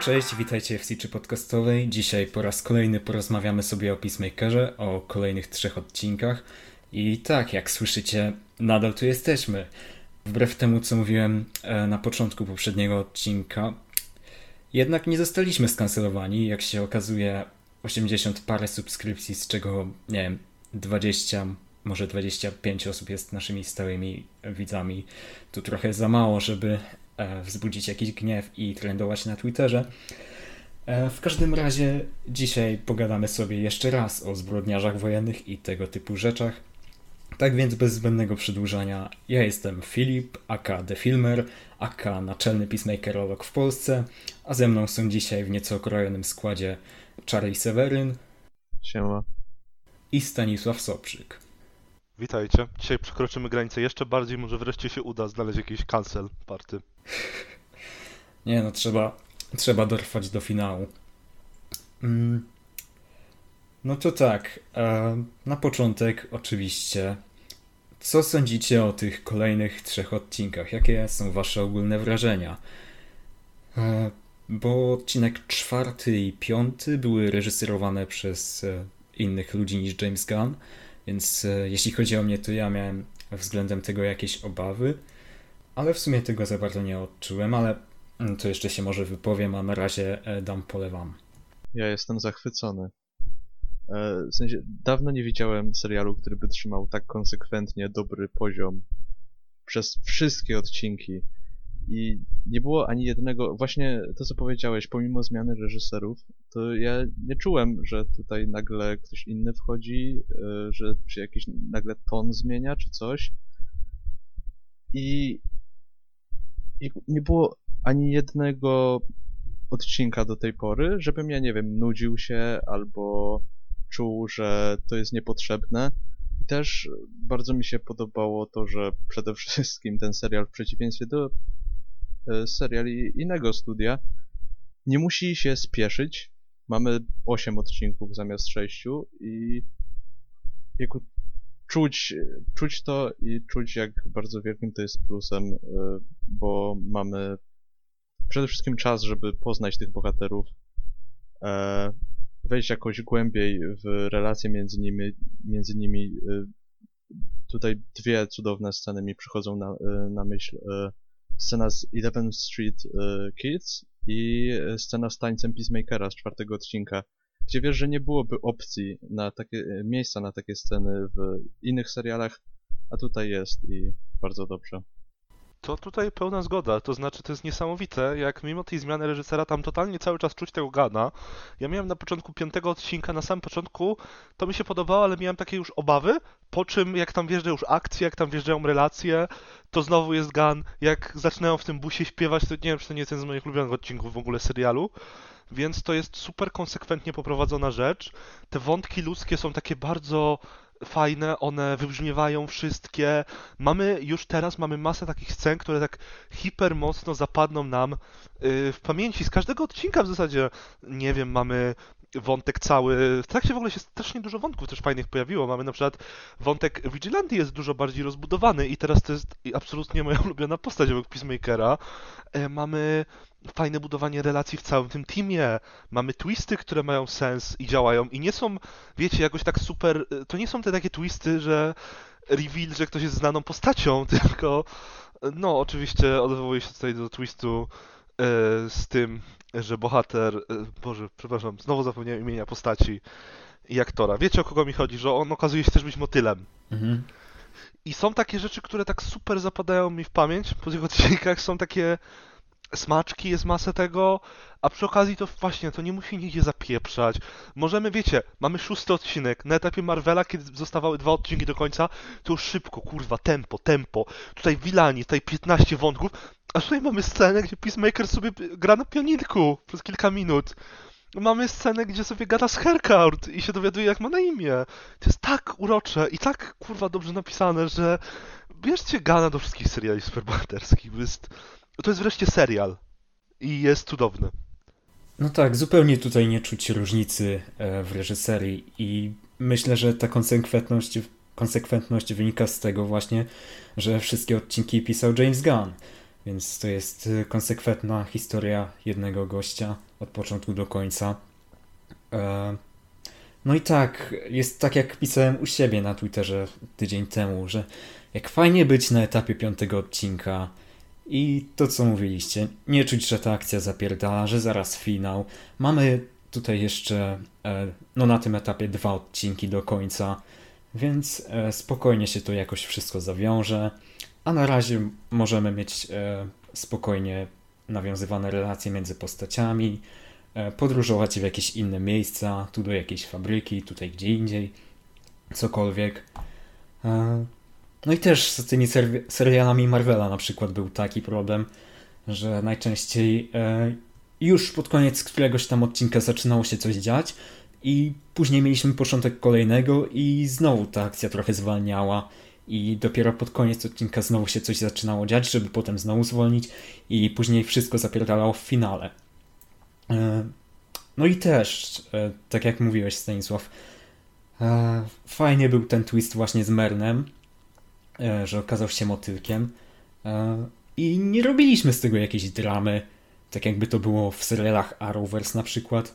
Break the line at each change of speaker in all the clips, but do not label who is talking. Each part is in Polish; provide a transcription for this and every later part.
cześć, witajcie w Siczy Podcastowej. Dzisiaj po raz kolejny porozmawiamy sobie o Peacemakerze, o kolejnych trzech odcinkach. I tak, jak słyszycie, nadal tu jesteśmy. Wbrew temu, co mówiłem e, na początku poprzedniego odcinka, jednak nie zostaliśmy skancelowani. Jak się okazuje, 80 parę subskrypcji, z czego, nie wiem, 20, może 25 osób jest naszymi stałymi widzami. Tu trochę za mało, żeby wzbudzić jakiś gniew i trendować na Twitterze. E, w każdym razie dzisiaj pogadamy sobie jeszcze raz o zbrodniarzach wojennych i tego typu rzeczach. Tak więc bez zbędnego przedłużania, ja jestem Filip, aka The Filmer, aka naczelny peacemakerolog w Polsce, a ze mną są dzisiaj w nieco okrojonym składzie Charlie Seweryn
Siema.
i Stanisław Soprzyk.
Witajcie. Dzisiaj przekroczymy granicę jeszcze bardziej, może wreszcie się uda znaleźć jakiś cancel party.
Nie no, trzeba, trzeba dorwać do finału. Mm. No to tak, e, na początek oczywiście, co sądzicie o tych kolejnych trzech odcinkach? Jakie są wasze ogólne wrażenia? E, bo odcinek czwarty i piąty były reżyserowane przez e, innych ludzi niż James Gunn, więc e, jeśli chodzi o mnie, to ja miałem względem tego jakieś obawy, ale w sumie tego za bardzo nie odczułem, ale mm, to jeszcze się może wypowiem, a na razie e, dam pole wam.
Ja jestem zachwycony. E, w sensie, dawno nie widziałem serialu, który by trzymał tak konsekwentnie dobry poziom przez wszystkie odcinki. I nie było ani jednego, właśnie to co powiedziałeś, pomimo zmiany reżyserów, to ja nie czułem, że tutaj nagle ktoś inny wchodzi, e, że się jakiś nagle ton zmienia czy coś. I, i nie było ani jednego odcinka do tej pory, żebym ja, nie wiem, nudził się albo czuł, że to jest niepotrzebne. I też bardzo mi się podobało to, że przede wszystkim ten serial w przeciwieństwie do seriali innego studia nie musi się spieszyć. Mamy 8 odcinków zamiast 6 i jako czuć, czuć to i czuć jak bardzo wielkim to jest plusem, e, bo mamy przede wszystkim czas, żeby poznać tych bohaterów, e, wejść jakoś głębiej w relacje między nimi. Między nimi e, tutaj dwie cudowne sceny mi przychodzą na, e, na myśl. Scena z 11th Street e, Kids i e, scena z tańcem Peacemakera z czwartego odcinka, gdzie wiesz, że nie byłoby opcji na takie e, miejsca na takie sceny w innych serialach, a tutaj jest i bardzo dobrze.
To tutaj pełna zgoda, to znaczy to jest niesamowite, jak mimo tej zmiany reżysera tam totalnie cały czas czuć tego Gana. Ja miałem na początku piątego odcinka, na samym początku to mi się podobało, ale miałem takie już obawy, po czym jak tam wjeżdża już akcje, jak tam wjeżdżają relacje, to znowu jest Gun, jak zaczynają w tym busie śpiewać, to nie wiem, czy to nie jest jeden z moich ulubionych odcinków w ogóle serialu. Więc to jest super konsekwentnie poprowadzona rzecz. Te wątki ludzkie są takie bardzo fajne, one wybrzmiewają wszystkie. Mamy już teraz mamy masę takich scen, które tak hiper mocno zapadną nam yy, w pamięci z każdego odcinka w zasadzie. Nie wiem, mamy wątek cały. W trakcie w ogóle się strasznie dużo wątków też fajnych pojawiło. Mamy na przykład wątek Vigilanti jest dużo bardziej rozbudowany i teraz to jest absolutnie moja ulubiona postać obok Peacemakera. E, mamy fajne budowanie relacji w całym tym teamie. Mamy twisty, które mają sens i działają i nie są, wiecie, jakoś tak super, to nie są te takie twisty, że reveal, że ktoś jest znaną postacią, tylko no oczywiście odwołuję się tutaj do twistu e, z tym, że bohater, e, Boże, przepraszam, znowu zapomniałem imienia postaci i aktora. Wiecie o kogo mi chodzi, że on okazuje się też być motylem.
Mhm.
I są takie rzeczy, które tak super zapadają mi w pamięć po tych odcinkach, są takie smaczki, jest masę tego, a przy okazji to właśnie, to nie musi nigdzie zapieprzać. Możemy, wiecie, mamy szósty odcinek, na etapie Marvela, kiedy zostawały dwa odcinki do końca, to już szybko, kurwa, tempo, tempo. Tutaj Wilani, tutaj 15 wątków, a tutaj mamy scenę, gdzie Peacemaker sobie gra na pianinku przez kilka minut. Mamy scenę, gdzie sobie gada z Herkart i się dowiaduje, jak ma na imię. To jest tak urocze i tak, kurwa, dobrze napisane, że bierzcie Gana do wszystkich seriali superbohaterskich, bo jest... To jest wreszcie serial i jest cudowny.
No tak, zupełnie tutaj nie czuć różnicy e, w reżyserii i myślę, że ta konsekwentność, konsekwentność wynika z tego właśnie, że wszystkie odcinki pisał James Gunn, więc to jest e, konsekwentna historia jednego gościa od początku do końca. E, no i tak, jest tak jak pisałem u siebie na Twitterze tydzień temu, że jak fajnie być na etapie piątego odcinka i to co mówiliście, nie czuć, że ta akcja zapierdala, że zaraz finał. Mamy tutaj jeszcze e, no na tym etapie dwa odcinki do końca, więc e, spokojnie się to jakoś wszystko zawiąże, a na razie możemy mieć spokojnie nawiązywane relacje między postaciami, E, podróżować w jakieś inne miejsca, tu do jakiejś fabryki, tutaj gdzie indziej, cokolwiek. No i też z tymi serialami Marvela na przykład był taki problem, że najczęściej e, już pod koniec któregoś tam odcinka zaczynało się coś dziać i później mieliśmy początek kolejnego i znowu ta akcja trochę zwalniała i dopiero pod koniec odcinka znowu się coś zaczynało dziać, żeby potem znowu zwolnić i później wszystko zapierdalało w finale. E, no i też, e, tak jak mówiłeś Stanisław, fajnie był ten twist właśnie z Mernem, że okazał się motylkiem i nie robiliśmy z tego jakiejś dramy, tak jakby to było w serialach Arrowverse na przykład.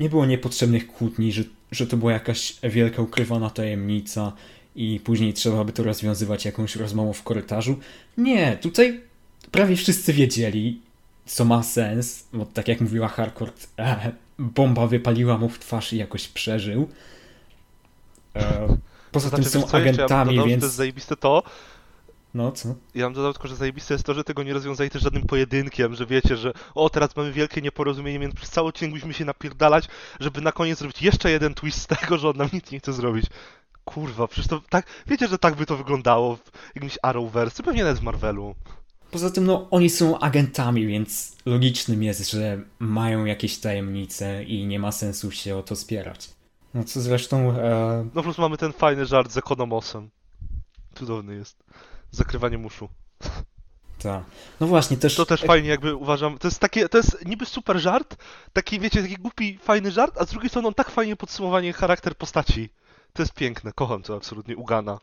Nie było niepotrzebnych kłótni, że, że to była jakaś wielka ukrywana tajemnica i później trzeba by to rozwiązywać jakąś rozmową w korytarzu. Nie, tutaj prawie wszyscy wiedzieli co ma sens, bo tak jak mówiła Harcourt, e, bomba wypaliła mu w twarz i jakoś przeżył. E, poza
znaczy,
tym są
co,
agentami,
ja dodał,
więc...
To jest zajebiste to,
no, co?
Ja bym dodał tylko, że zajebiste jest to, że tego nie rozwiązali też żadnym pojedynkiem, że wiecie, że o, teraz mamy wielkie nieporozumienie, więc przez cały odcinek musimy się napierdalać, żeby na koniec zrobić jeszcze jeden twist z tego, że on nam nic nie chce zrobić. Kurwa, przecież to tak, wiecie, że tak by to wyglądało w jakimś Arrowverse, pewnie nawet w Marvelu.
Poza tym, no, oni są agentami, więc logicznym jest, że mają jakieś tajemnice i nie ma sensu się o to spierać. No co zresztą... E...
No plus mamy ten fajny żart z Ekonomosem. Cudowny jest. Zakrywanie muszu.
Tak. No właśnie, też...
To też fajnie jakby uważam, to jest takie, to jest niby super żart, taki wiecie, taki głupi, fajny żart, a z drugiej strony on tak fajnie podsumowanie charakter postaci. To jest piękne, kocham to absolutnie, Ugana.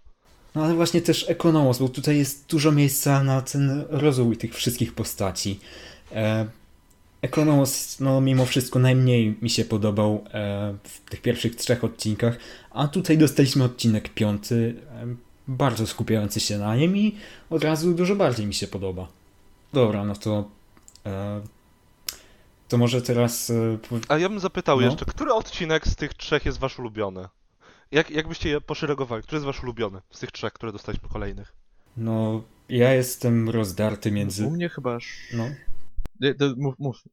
No ale właśnie też Ekonomos, bo tutaj jest dużo miejsca na ten rozwój tych wszystkich postaci. E, Ekonomos, no mimo wszystko najmniej mi się podobał e, w tych pierwszych trzech odcinkach, a tutaj dostaliśmy odcinek piąty, e, bardzo skupiający się na nim i od razu dużo bardziej mi się podoba. Dobra, no to e, to może teraz... E,
a ja bym zapytał no? jeszcze, który odcinek z tych trzech jest wasz ulubiony? Jak, jak byście je poszeregowali? Który jest wasz ulubiony z tych trzech, które dostaliśmy kolejnych?
No, ja jestem rozdarty między...
U mnie chyba...
No.
Mów, mów.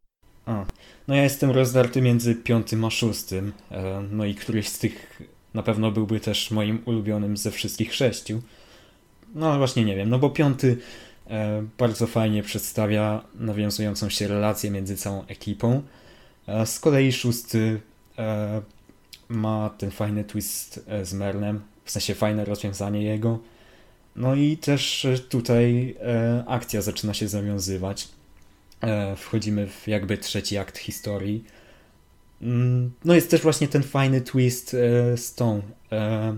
A, no ja jestem rozdarty między piątym a szóstym. E, no i któryś z tych na pewno byłby też moim ulubionym ze wszystkich sześciu. No właśnie nie wiem, no bo piąty e, bardzo fajnie przedstawia nawiązującą się relację między całą ekipą. Z kolei szósty ma ten fajny twist e, z Merlem, w sensie fajne rozwiązanie jego. No i też e, tutaj e, akcja zaczyna się zawiązywać. E, wchodzimy w jakby trzeci akt historii. Mm, no jest też właśnie ten fajny twist e, z tą e,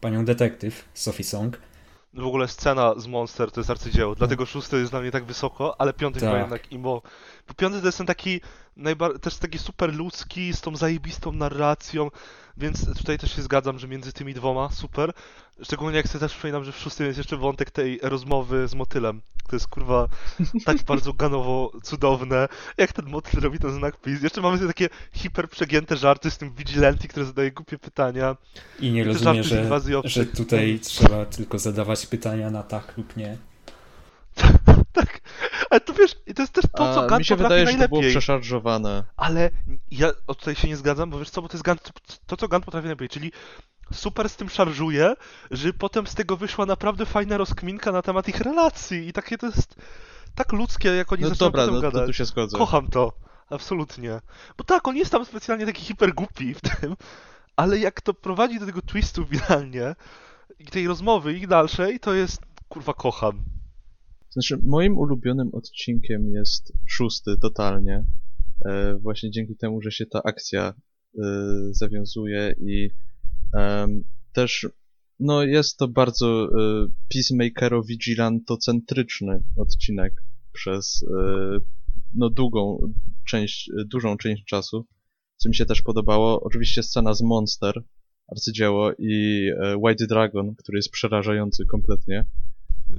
panią detektyw, Sophie Song.
W ogóle scena z Monster to jest arcydzieło, dlatego szósty jest dla mnie tak wysoko, ale piąty tak. chyba jednak imo. Bo piąty to jest ten taki, najbar- też taki super ludzki, z tą zajebistą narracją, więc tutaj też się zgadzam, że między tymi dwoma super. Szczególnie jak sobie też przypominam, że w szóstym jest jeszcze wątek tej rozmowy z motylem. To jest kurwa tak bardzo ganowo cudowne, jak ten motyl robi ten znak PiS. Jeszcze mamy takie hiper przegięte żarty z tym Vigilanti, który zadaje głupie pytania.
I nie rozumie, że, że tutaj trzeba tylko zadawać pytania na tak lub nie.
tak, ale to wiesz, to jest też to, co Gun
Mi się
wydaje,
najlepiej. że to było przeszarżowane.
Ale ja tutaj się nie zgadzam, bo wiesz co, bo to jest Gun, to, co Gun potrafi najlepiej, czyli super z tym szarżuje, że potem z tego wyszła naprawdę fajna rozkminka na temat ich relacji i takie to jest tak ludzkie, jak oni no zaczynają dobra, potem no, gadać.
Tu się zgodzę.
Kocham to, absolutnie. Bo tak, on jest tam specjalnie taki hiper głupi w tym, ale jak to prowadzi do tego twistu finalnie i tej rozmowy ich dalszej, to jest kurwa kocham.
Znaczy, moim ulubionym odcinkiem jest szósty, totalnie. E, właśnie dzięki temu, że się ta akcja e, zawiązuje i e, też no jest to bardzo e, peacemakero-vigilantocentryczny odcinek przez e, no długą część, dużą część czasu, co mi się też podobało. Oczywiście scena z Monster, arcydzieło, i e, White Dragon, który jest przerażający kompletnie.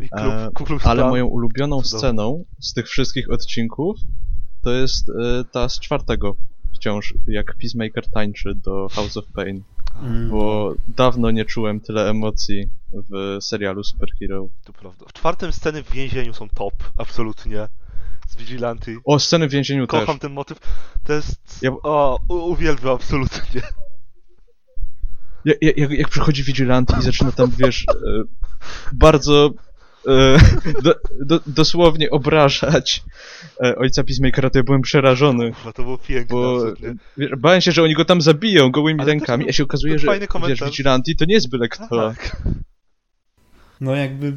I klub,
E,
klub
Ale
Stan.
moją ulubioną
Cudowne.
sceną z tych wszystkich odcinków to jest e, ta z czwartego wciąż, jak Peacemaker tańczy do House of Pain,
Mm,
bo dawno nie czułem tyle emocji w serialu Superhero.
To prawda. W czwartym sceny w więzieniu są top, absolutnie. Z Vigilanty.
O, sceny w więzieniu też.
Kocham ten motyw. To jest...
Ja-
O, uwielbiam absolutnie.
Jak, jak, jak przychodzi Vigilant i zaczyna tam, wiesz, e, bardzo do, do, dosłownie obrażać e, ojca Peacemakera, to ja byłem przerażony.
Kurwa, to było piękne,
Bo wiesz, bałem się, że oni go tam zabiją gołymi
Ale
rękami,
był-
a się okazuje, że wiesz. Vigilanti to nie jest byle kto.
Tak.
No jakby e,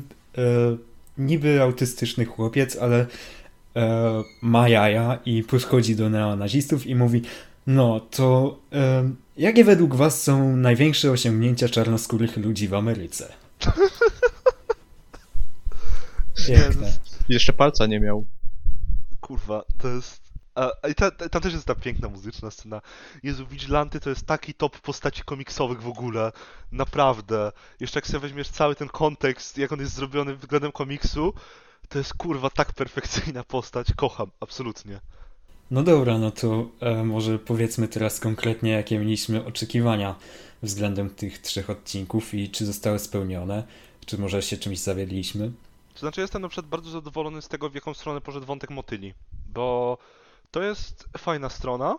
niby autystyczny chłopiec, ale e, ma jaja i podchodzi do neonazistów i mówi no to e, jakie według was są największe osiągnięcia czarnoskórych ludzi w Ameryce? Piękne.
Jeszcze palca nie miał.
Kurwa, to jest... A, a i ta, ta, tam też jest ta piękna muzyczna scena. Jezu, Vigilanty to jest taki top postaci komiksowych w ogóle. Naprawdę. Jeszcze jak sobie weźmiesz cały ten kontekst, jak on jest zrobiony względem komiksu, to jest kurwa tak perfekcyjna postać. Kocham, absolutnie.
No dobra, no to e, może powiedzmy teraz konkretnie, jakie mieliśmy oczekiwania względem tych trzech odcinków i czy zostały spełnione, czy może się czymś zawiedliśmy.
To znaczy jestem na przykład bardzo zadowolony z tego, w jaką stronę poszedł wątek motyli, bo to jest fajna strona.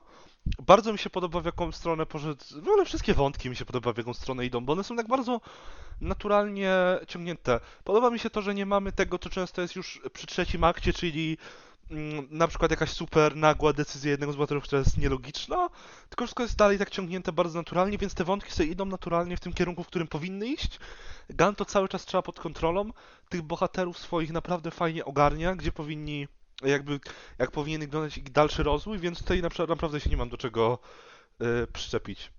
Bardzo mi się podoba, w jaką stronę poszedł. W ogóle wszystkie wątki mi się podoba, w jaką stronę idą, bo one są tak bardzo naturalnie ciągnięte. Podoba mi się to, że nie mamy tego, co często jest już przy trzecim akcie, czyli na przykład jakaś super nagła decyzja jednego z bohaterów, która jest nielogiczna, tylko wszystko jest dalej tak ciągnięte bardzo naturalnie, więc te wątki sobie idą naturalnie w tym kierunku, w którym powinny iść. Gun to cały czas trzeba pod kontrolą tych bohaterów swoich naprawdę fajnie ogarnia, gdzie powinni, jakby, jak powinien wyglądać ich dalszy rozwój, więc tutaj naprawdę się nie mam do czego y, przyczepić.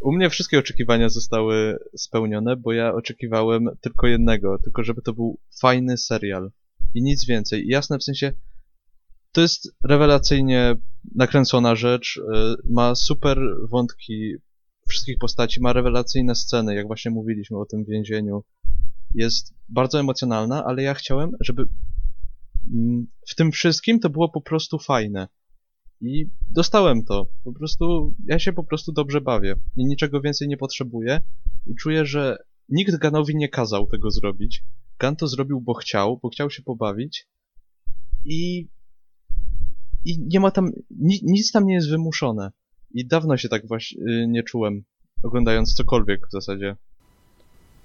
U mnie wszystkie oczekiwania zostały spełnione, bo ja oczekiwałem tylko jednego, tylko żeby to był fajny serial. I nic więcej. I jasne w sensie, to jest rewelacyjnie nakręcona rzecz, y, ma super wątki wszystkich postaci, ma rewelacyjne sceny, jak właśnie mówiliśmy o tym więzieniu. Jest bardzo emocjonalna, ale ja chciałem, żeby mm, w tym wszystkim to było po prostu fajne. I dostałem to. Po prostu, ja się po prostu dobrze bawię. I niczego więcej nie potrzebuję. I czuję, że nikt Ganowi nie kazał tego zrobić. Gan to zrobił, bo chciał, bo chciał się pobawić. I, i nie ma tam, ni, nic tam nie jest wymuszone. I dawno się tak właśnie y, nie czułem, oglądając cokolwiek w zasadzie.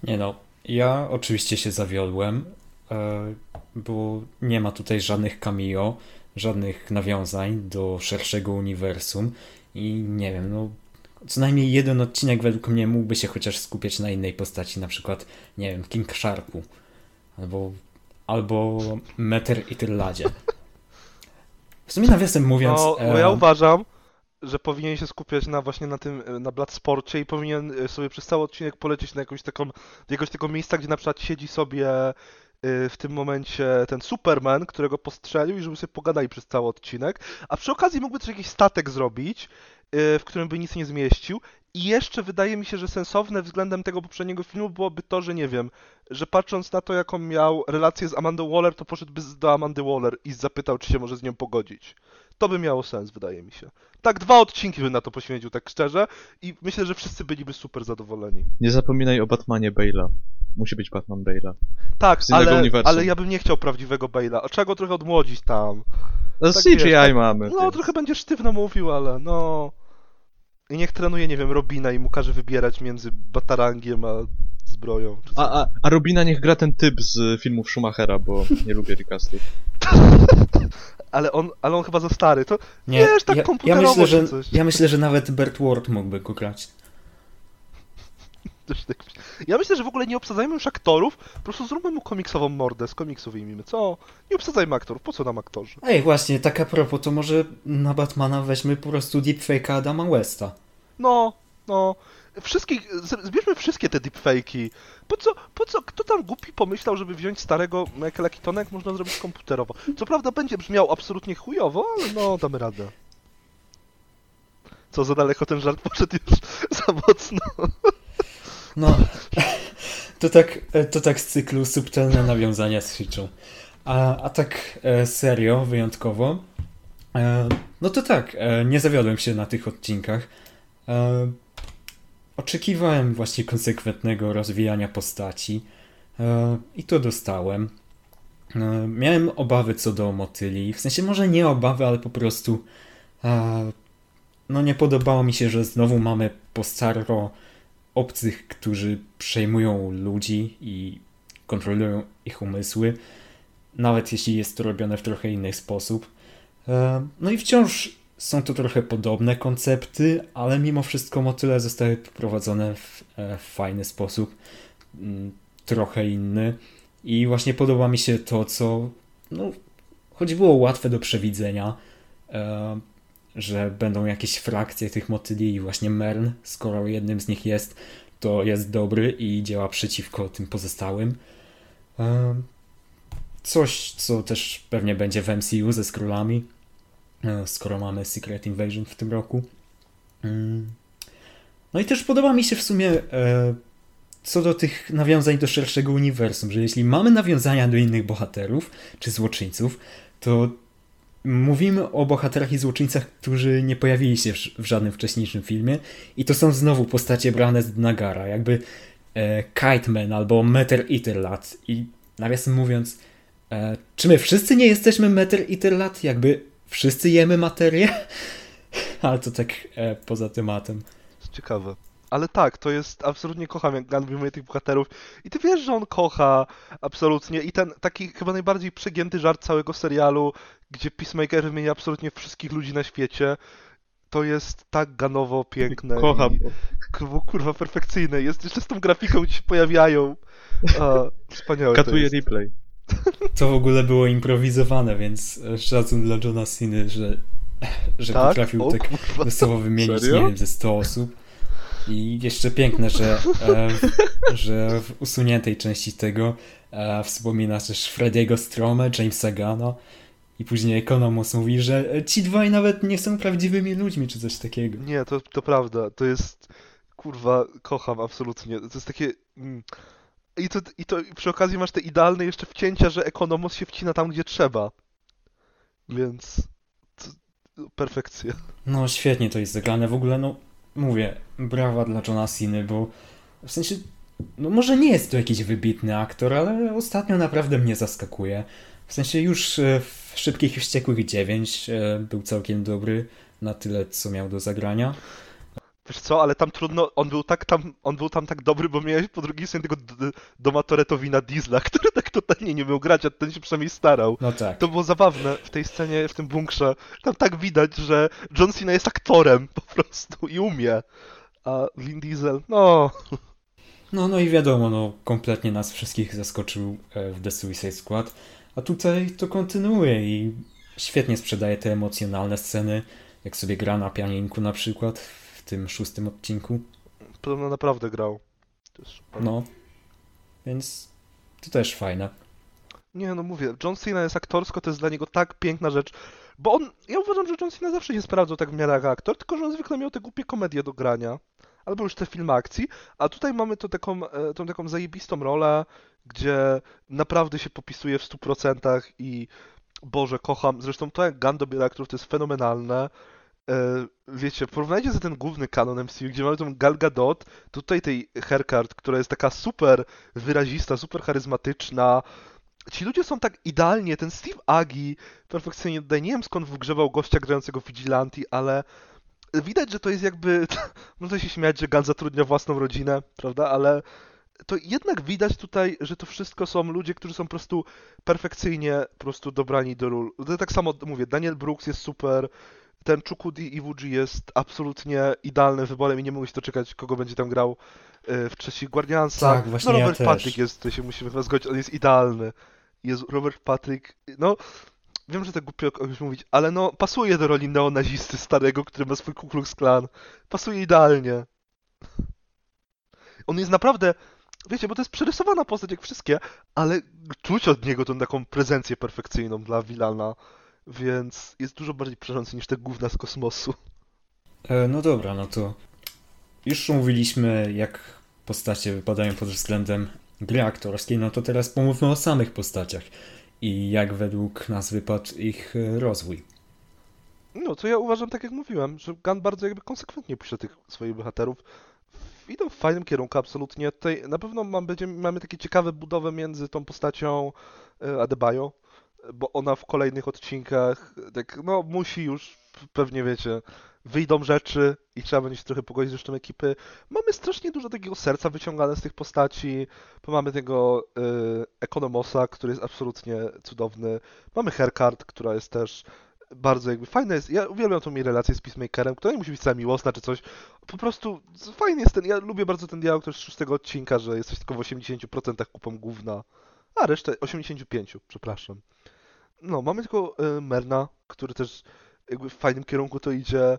Nie no, ja oczywiście się zawiodłem, e, bo nie ma tutaj żadnych cameo, żadnych nawiązań do szerszego uniwersum i nie wiem, no co najmniej jeden odcinek według mnie mógłby się chociaż skupiać na innej postaci, na przykład, nie wiem, King Sharku albo, albo Meter i Tyladzie. W sumie nawiasem mówiąc...
No,
e,
bo ja uważam, że powinien się skupiać na właśnie na tym, na Bloodsporcie i powinien y, sobie przez cały odcinek polecieć na jakąś taką, jakiegoś tego miejsca, gdzie na przykład siedzi sobie y, w tym momencie ten Superman, którego postrzelił i żeby sobie pogadali przez cały odcinek, a przy okazji mógłby też jakiś statek zrobić, w którym by nic nie zmieścił i jeszcze wydaje mi się, że sensowne względem tego poprzedniego filmu byłoby to, że nie wiem, że patrząc na to, jaką miał relację z Amandą Waller, to poszedłby do Amandy Waller i zapytał, czy się może z nią pogodzić. To by miało sens, wydaje mi się. Tak, dwa odcinki bym na to poświęcił, tak szczerze, i myślę, że wszyscy byliby super zadowoleni.
Nie zapominaj o Batmanie Bale'a. Musi być Batman Bale'a.
Tak, ale,
uniwersum.
ale ja bym nie chciał prawdziwego Bale'a. A trzeba go trochę odmłodzić tam.
No
Tak
CGI
wiesz, tak-
mamy.
No,
ty.
trochę będzie sztywno mówił, ale no... I niech trenuje, nie wiem, Robina i mu każe wybierać między batarangiem a zbroją. Czy
A, a, a Robina niech gra ten typ z filmów Schumachera, bo nie lubię recastów.
Ale on, ale on chyba za stary, to
Nie,
wiesz, tak
ja, ja, myślę, że,
coś.
ja myślę, że nawet Bert Ward mógłby go grać.
Tak. Ja myślę, że w ogóle nie obsadzajmy już aktorów, po prostu zróbmy mu komiksową mordę, z komiksów wyjmijmy. Co? Nie obsadzajmy aktorów, po co nam aktorzy?
Ej, właśnie, tak a propos, to może na Batmana weźmy po prostu deepfake'a Adama Westa.
No, no. Wszystkich, zbierzmy wszystkie te deepfake'i. Po co, po co, kto tam głupi pomyślał, żeby wziąć starego Michaela Keatona, jak można zrobić komputerowo? Co prawda będzie brzmiał absolutnie chujowo, ale no, damy radę. Co za daleko ten żart poszedł już za mocno.
No, to tak, to tak z cyklu subtelne nawiązania z Hitchą. A, a tak e, serio, wyjątkowo, e, no to tak, e, nie zawiodłem się na tych odcinkach. E, oczekiwałem właśnie konsekwentnego rozwijania postaci e, i to dostałem. E, miałem obawy co do motyli, w sensie może nie obawy, ale po prostu e, no nie podobało mi się, że znowu mamy postaro obcych, którzy przejmują ludzi i kontrolują ich umysły, nawet jeśli jest to robione w trochę inny sposób. E, no i wciąż są to trochę podobne koncepty, ale mimo wszystko motyle zostały poprowadzone w, e, w fajny sposób, mm, trochę inny. I właśnie podoba mi się to, co no, choć było łatwe do przewidzenia, e, że będą jakieś frakcje tych motyli i właśnie Mern, skoro jednym z nich jest, to jest dobry i działa przeciwko tym pozostałym. E, coś, co też pewnie będzie w MCU ze Skrullami, e, skoro mamy Secret Invasion w tym roku. Mm. No i też podoba mi się w sumie e, co do tych nawiązań do szerszego uniwersum, że jeśli mamy nawiązania do innych bohaterów czy złoczyńców, to mówimy o bohaterach i złoczyńcach, którzy nie pojawili się w żadnym wcześniejszym filmie i to są znowu postacie brane z Nagara, jakby e, Kite Man albo Meter Eater Lat i nawiasem mówiąc, e, czy my wszyscy nie jesteśmy Meter Eater Lat? Jakby wszyscy jemy materię? Ale to tak e, poza tematem.
Ciekawe. Ale tak, to jest, absolutnie kocham, jak Gunn wyjmuje tych bohaterów. I ty wiesz, że on kocha, absolutnie. I ten taki chyba najbardziej przegięty żart całego serialu, gdzie Peacemaker wymienia absolutnie wszystkich ludzi na świecie, to jest tak ganowo piękne.
Kocham.
I, kurwa, kurwa, perfekcyjne. Jest jeszcze z tą grafiką, gdzie się pojawiają. A, wspaniałe to
Katuje
jest.
replay.
To w ogóle było improwizowane, więc szacun dla Johna Ceny, że, że
Tak?
potrafił
O
tak wesoło wymienić,
Serio?
nie wiem, ze 100 osób. I jeszcze piękne, że, e, że w usuniętej części tego e, wspomina też Frediego Strome, Jamesa Gana i później Economus mówi, że e, ci dwaj nawet nie są prawdziwymi ludźmi, czy coś takiego.
Nie, to, to prawda. To jest. Kurwa, kocham absolutnie. To jest takie. mm. I to, I to przy okazji masz te idealne jeszcze wcięcia, że Ekonomos się wcina tam, gdzie trzeba. Więc. To, perfekcja.
No świetnie to jest zagrane, w ogóle no mówię, brawa dla Johna bo w sensie, no może nie jest to jakiś wybitny aktor, ale ostatnio naprawdę mnie zaskakuje. W sensie już e, w Szybkich i Wściekłych 9 e, był całkiem dobry na tyle, co miał do zagrania.
Wiesz co, ale tam trudno. On był tak tam, on był tam tak dobry, bo miałeś po drugiej stronie tego Doma Toretowina Diesla, który tak totalnie nie miał grać, a ten się przynajmniej starał.
No tak.
To było zabawne w tej scenie, w tym bunkrze. Tam tak widać, że John Cena jest aktorem po prostu i umie. A Vin Diesel, no.
No, no i wiadomo, no kompletnie nas wszystkich zaskoczył e, w The Suicide Squad, a tutaj to kontynuuje i świetnie sprzedaje te emocjonalne sceny, jak sobie gra na pianinku na przykład w tym szóstym odcinku.
Podobno naprawdę grał.
No, więc to też fajne.
Nie, no mówię, John Cena jest aktorsko, to jest dla niego tak piękna rzecz. Bo on, ja uważam, że John Cena zawsze się sprawdzał tak w miarę jak aktor, tylko że on zwykle miał te głupie komedie do grania. Albo już te filmy akcji, a tutaj mamy to taką, e, tą taką zajebistą rolę, gdzie naprawdę się popisuje w 100% i Boże, kocham. Zresztą to jak Gunn dobiera aktorów to jest fenomenalne. E, Wiecie, porównajcie sobie ten główny kanon MCU, gdzie mamy tą Gal Gadot, tutaj tej Herkart, która jest taka super wyrazista, super charyzmatyczna, ci ludzie są tak idealnie, ten Steve Agi perfekcyjnie tutaj, nie wiem skąd wgrzebał gościa grającego Vigilanti, ale widać, że to jest jakby, można się śmiać, że Gunn zatrudnia własną rodzinę, prawda, ale to jednak widać tutaj, że to wszystko są ludzie, którzy są po prostu perfekcyjnie po prostu dobrani do ról. Tak samo mówię, Daniel Brooks jest super, ten Chukudi Iwuji jest absolutnie idealnym wyborem i nie mogę się doczekać, kogo będzie tam grał e, w trzecich Guardiansach.
Tak, właśnie
no
ja
Robert
też.
Patrick jest, tutaj się musimy chyba zgodzić, on jest idealny. Jest Robert Patrick, no wiem, że tak głupio o kogoś mówić, ale no pasuje do roli neonazisty starego, który ma swój Ku Klux Klan. Pasuje idealnie. On jest naprawdę, wiecie, bo to jest przerysowana postać jak wszystkie, ale czuć od niego tą taką prezencję perfekcyjną dla Wilana, więc jest dużo bardziej przerażający niż te gówna z kosmosu.
E, no dobra, no to już mówiliśmy, jak postacie wypadają pod względem gry aktorskiej, no to teraz pomówmy o samych postaciach i jak według nas wypadł ich e, rozwój.
No, to ja uważam, tak jak mówiłem, że Gunn bardzo jakby konsekwentnie pisze tych swoich bohaterów. Idą w fajnym kierunku, absolutnie. Tutaj na pewno mam, będzie, mamy takie ciekawe budowę między tą postacią e, Adebayo, bo ona w kolejnych odcinkach, tak, no musi już, pewnie wiecie, wyjdą rzeczy i trzeba będzie się trochę pogodzić z resztą ekipy. Mamy strasznie dużo takiego serca wyciągane z tych postaci. Mamy tego y, Ekonomosa, który jest absolutnie cudowny. Mamy Herkart, która jest też bardzo jakby fajna jest. Ja uwielbiam tą jej relację z Peacemakerem, która nie musi być wcale miłosna czy coś. Po prostu fajny jest ten. Ja lubię bardzo ten dialog też z szóstego odcinka, że jesteś tylko w 80% kupą główna, a resztę 85, przepraszam. No, mamy tylko y, Merna, który też jakby w fajnym kierunku to idzie.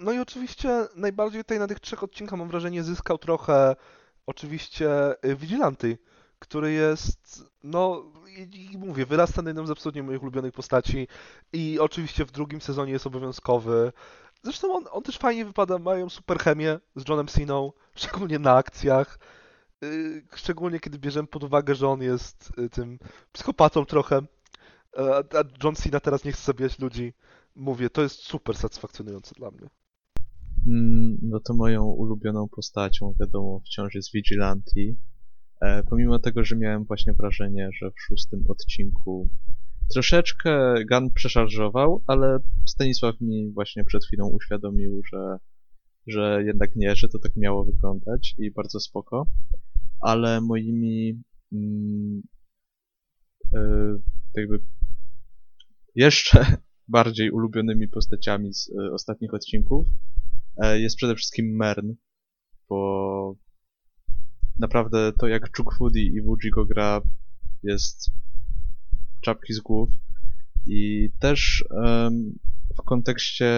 No i oczywiście najbardziej tutaj na tych trzech odcinkach mam wrażenie zyskał trochę oczywiście y, Vigilanty, który jest, no i, i mówię, wyrasta na jedną z absolutnie moich ulubionych postaci i oczywiście w drugim sezonie jest obowiązkowy. Zresztą on, on też fajnie wypada, mają super chemię z Johnem Siną, szczególnie na akcjach. Y, szczególnie kiedy bierzemy pod uwagę, że on jest y, tym psychopatą trochę, a John Cena teraz nie chce zabijać ludzi mówię, to jest super satysfakcjonujące dla mnie.
Mm, no to moją ulubioną postacią, wiadomo, wciąż jest Vigilante. E, pomimo tego, że miałem właśnie wrażenie, że w szóstym odcinku troszeczkę Gun przeszarżował, ale Stanisław mi właśnie przed chwilą uświadomił, że, że jednak nie, że to tak miało wyglądać i bardzo spoko. Ale moimi mm, e, jakby jeszcze bardziej ulubionymi postaciami z y, ostatnich odcinków e, jest przede wszystkim Mern, bo naprawdę to jak Chuck Foody i Wuji go gra jest czapki z głów. I też w kontekście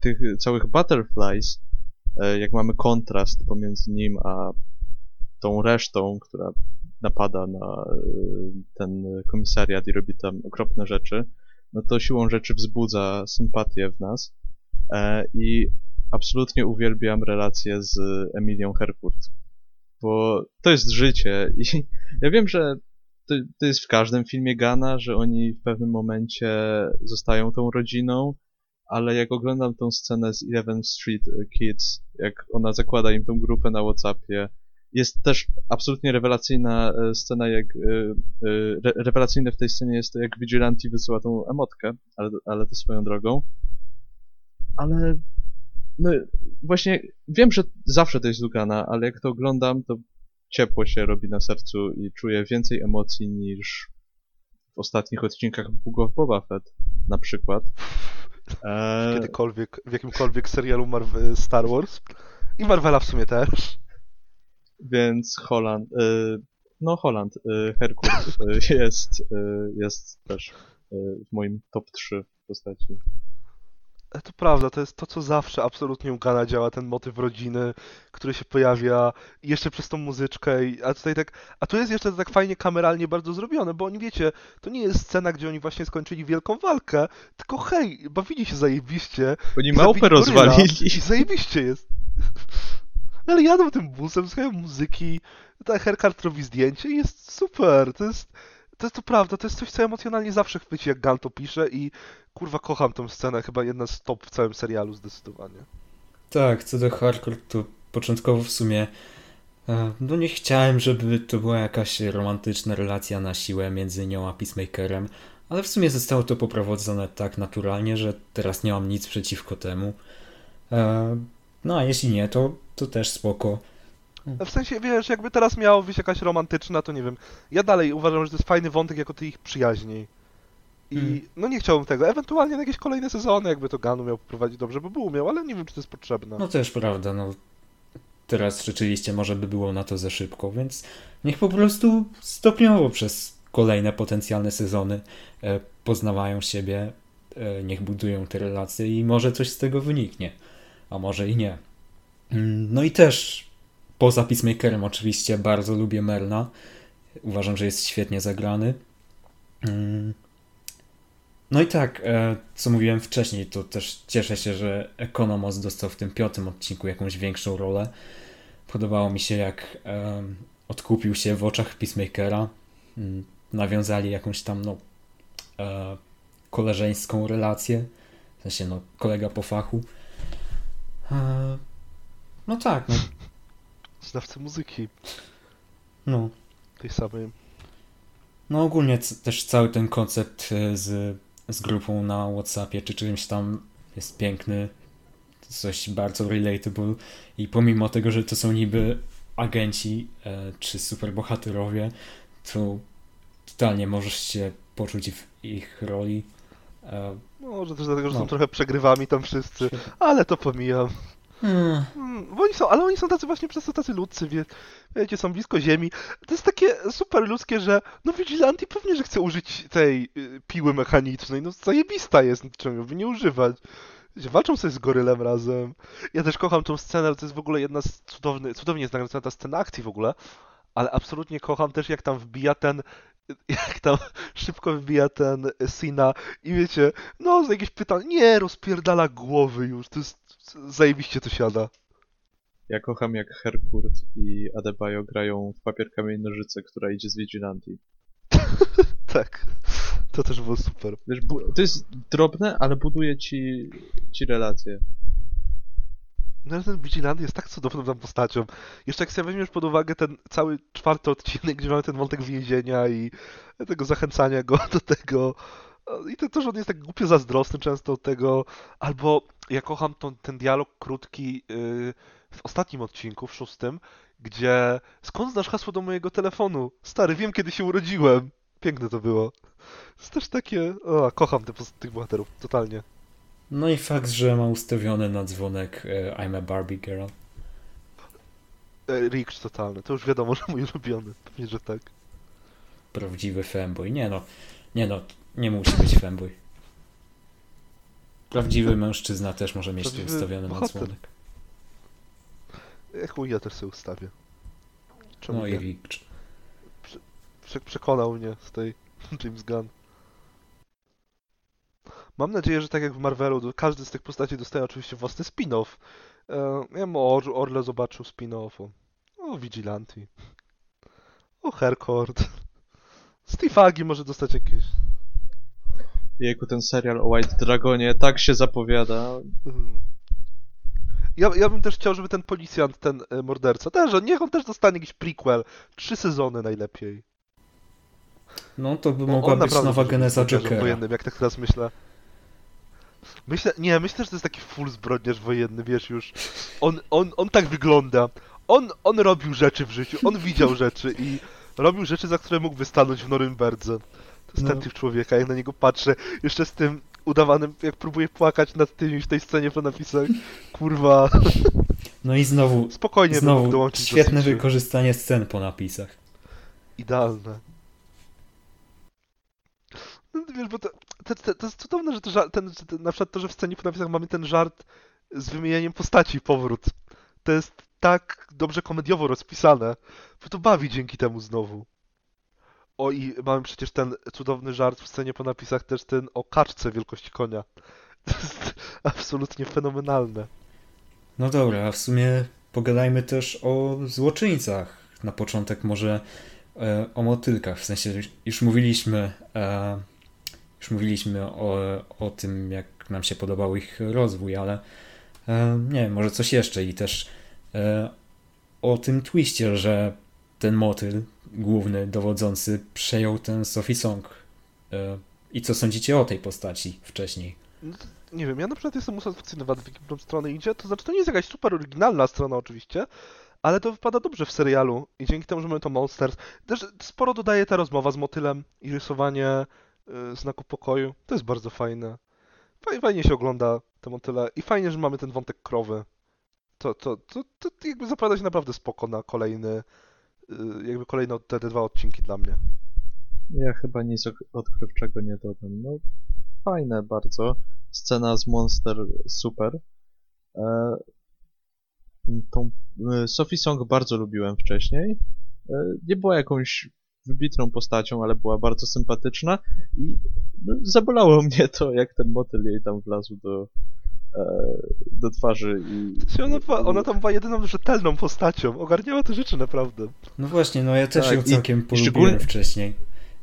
tych całych Butterflies e, jak mamy kontrast pomiędzy nim a tą resztą, która napada na ten komisariat i robi tam okropne rzeczy, no to siłą rzeczy wzbudza sympatię w nas. E, I absolutnie uwielbiam relację z Emilią Herfurt, bo to jest życie i ja wiem, że to, to jest w każdym filmie Gana, że oni w pewnym momencie zostają tą rodziną, ale jak oglądam tą scenę z Eleven Street Kids, jak ona zakłada im tą grupę na Whatsappie, jest też absolutnie rewelacyjna e, scena, jak e, e, rewelacyjne w tej scenie jest to, jak Vigilanti wysyła tą emotkę, ale, ale to swoją drogą. Ale no właśnie wiem, że zawsze to jest Lugana, ale jak to oglądam, to ciepło się robi na sercu i czuję więcej emocji niż w ostatnich odcinkach Book of Boba Fett na przykład.
Kiedykolwiek, w jakimkolwiek serialu Marvel, Star Wars i Marvela w sumie też.
Więc Holland, y, no Holland, y, Herkules y, jest, jest też w moim top 3 postaci.
E, to prawda, to jest to, co zawsze absolutnie u Gana działa, ten motyw rodziny, który się pojawia jeszcze przez tą muzyczkę, a tutaj tak, a tu jest jeszcze tak fajnie kameralnie bardzo zrobione, bo oni wiecie, to nie jest scena, gdzie oni właśnie skończyli wielką walkę, tylko hej, bawili się zajebiście.
Oni małpę rozwalili.
I zajebiście jest. ale jadą tym busem, słuchają muzyki, ta Herkart robi zdjęcie i jest super, to jest, to jest to prawda, to jest coś, co emocjonalnie zawsze chwyci, jak Gal to pisze i kurwa kocham tą scenę, chyba jedna z top w całym serialu zdecydowanie.
Tak, co do Hardcore, to początkowo w sumie e, no nie chciałem, żeby to była jakaś romantyczna relacja na siłę między nią a Peacemakerem, ale w sumie zostało to poprowadzone tak naturalnie, że teraz nie mam nic przeciwko temu. No a jeśli nie, to, to też spoko.
W sensie, wiesz, jakby teraz miało być jakaś romantyczna, to nie wiem. Ja dalej uważam, że to jest fajny wątek jako tych ich przyjaźni. I hmm. no nie chciałbym tego. Ewentualnie na jakieś kolejne sezony, jakby to Ganu miał poprowadzić dobrze, by był umiał, ale nie wiem, czy to jest potrzebne.
No też prawda, no. Teraz rzeczywiście może by było na to za szybko, więc niech po prostu stopniowo przez kolejne potencjalne sezony e, poznawają siebie, e, niech budują te relacje i może coś z tego wyniknie a może i nie. No i też poza Peacemakerem oczywiście bardzo lubię Merna. Uważam, że jest świetnie zagrany. Mm, No i tak, e, co mówiłem wcześniej, to też cieszę się, że Economos dostał w tym piątym odcinku jakąś większą rolę. Podobało mi się, jak e, odkupił się w oczach Peacemakera. Mm, nawiązali jakąś tam, no, e, koleżeńską relację. W sensie, no, kolega po fachu. No tak, no.
Znawcy muzyki.
No.
Tej samej.
No ogólnie też cały ten koncept z z grupą na WhatsAppie czy czymś tam jest piękny, coś bardzo relatable i pomimo tego, że to są niby agenci e, czy superbohaterowie, to totalnie możesz się poczuć w ich roli.
E, Może też dlatego, że no. są trochę przegrywami tam wszyscy, ale to pomijam. Hmm. hmm. Bo oni są, ale oni są tacy właśnie przez to tacy ludzcy, wie, wiecie, są blisko ziemi. To jest takie super ludzkie, że no Vigilanti pewnie, że chce użyć tej y, piły mechanicznej, no zajebista jest, czemu by nie używać. Walczą sobie z gorylem razem. Ja też kocham tą scenę, to jest w ogóle jedna z cudownych, cudownie jest nakręcona ta scena akcji w ogóle, ale absolutnie kocham też jak tam wbija ten jak tam szybko wbija ten Sina i wiecie, no jakieś pytanie, nie, rozpierdala głowy już, to jest zajebiście to siada.
Ja kocham jak Herkurt i Adebayo grają w papier kamień nożyce, która idzie z Vigilanti.
tak, to też było super.
Wiesz, to jest drobne, ale buduje ci, ci relacje.
No ten Vigilanti jest tak cudowną tam postacią. Jeszcze jak sobie weźmiesz pod uwagę ten cały czwarty odcinek, gdzie mamy ten wątek więzienia i tego zachęcania go do tego. I to, to że on jest tak głupio zazdrosny często od tego, albo ja kocham to, ten dialog krótki yy, w ostatnim odcinku, w szóstym, gdzie skąd znasz hasło do mojego telefonu? Stary, wiem kiedy się urodziłem. Piękne to było. To jest też takie... O, kocham te, tych bohaterów, totalnie.
No i fakt, że ma ustawiony na dzwonek e, I'm a Barbie Girl.
E, Ricks totalny, to już wiadomo, że mój ulubiony. Pewnie, że tak.
Prawdziwy fanboy. Nie no, nie no, nie musi być fanboy. Prawdziwy mężczyzna też może mieć to ustawiony na dzwonek.
Chuj, ja też sobie ustawię.
Czemu no nie? i Ricks.
Prze przekonał mnie z tej James Gunn. Mam nadzieję, że tak jak w Marvelu, każdy z tych postaci dostaje oczywiście własny spin-off. E, ja bym o Orle zobaczył spin-off. O Vigilanti. O Hercord. Steve Agi może dostać jakieś.
Jejku, ten serial o White Dragonie tak się zapowiada. Mhm.
Ja, ja bym też chciał, żeby ten policjant, ten e, morderca, też, niech on też dostanie jakiś prequel. Trzy sezony najlepiej.
No to by mogła być nowa geneza Jokera.
Wojennym, jak tak teraz myślę. Myślę, nie, myślę, że to jest taki full zbrodniarz wojenny, wiesz już. On, on, on tak wygląda. On, on robił rzeczy w życiu, on widział rzeczy i robił rzeczy, za które mógłby stanąć w Norymberdze. To jest no. ten typ człowieka, jak na niego patrzę. Jeszcze z tym udawanym, jak próbuje płakać nad tym w tej scenie po napisach. Kurwa.
No i znowu,
Spokojnie
znowu dołączyć świetne wykorzystanie scen po napisach.
Idealne. No, wiesz, bo to, to, to, to jest cudowne, że, to, ten, że na przykład to, że w scenie po napisach mamy ten żart z wymienieniem postaci powrót. To jest tak dobrze komediowo rozpisane, że to bawi dzięki temu znowu. O i mamy przecież ten cudowny żart w scenie po napisach też ten o kaczce wielkości konia. To jest absolutnie fenomenalne.
No dobra, a w sumie pogadajmy też o złoczyńcach. Na początek może e, o motylkach, w sensie już mówiliśmy e, już mówiliśmy o, o tym, jak nam się podobał ich rozwój, ale e, nie wiem, może coś jeszcze i też e, o tym twiście, że ten motyl główny, dowodzący, przejął ten Sophie Song. E, I co sądzicie o tej postaci wcześniej?
No nie wiem, ja na przykład jestem usatysfakcjonowany w jaką stronę idzie, to znaczy to nie jest jakaś super oryginalna strona oczywiście, ale to wypada dobrze w serialu i dzięki temu, że mamy to Monsters, też sporo dodaje ta rozmowa z motylem i rysowanie znaku pokoju. To jest bardzo fajne. Fajnie się ogląda te motyle i fajnie, że mamy ten wątek krowy. To, to, to, to jakby zapowiada się naprawdę spoko na kolejny, y, jakby kolejne te, te dwa odcinki dla mnie.
Ja chyba nic odkrywczego nie dodam. No, fajne bardzo. Scena z Monster super. E, tą e, Sophie Song bardzo lubiłem wcześniej. E, nie była jakąś wybitną postacią, ale była bardzo sympatyczna i no, zabolało mnie to, jak ten motyl jej tam wlazł do, e, do twarzy i...
Ona, była, ona tam była jedyną rzetelną postacią, ogarniała te rzeczy naprawdę.
No właśnie, no ja też
Tak,
ją całkiem
i
polubiłem
szczególnie-
wcześniej.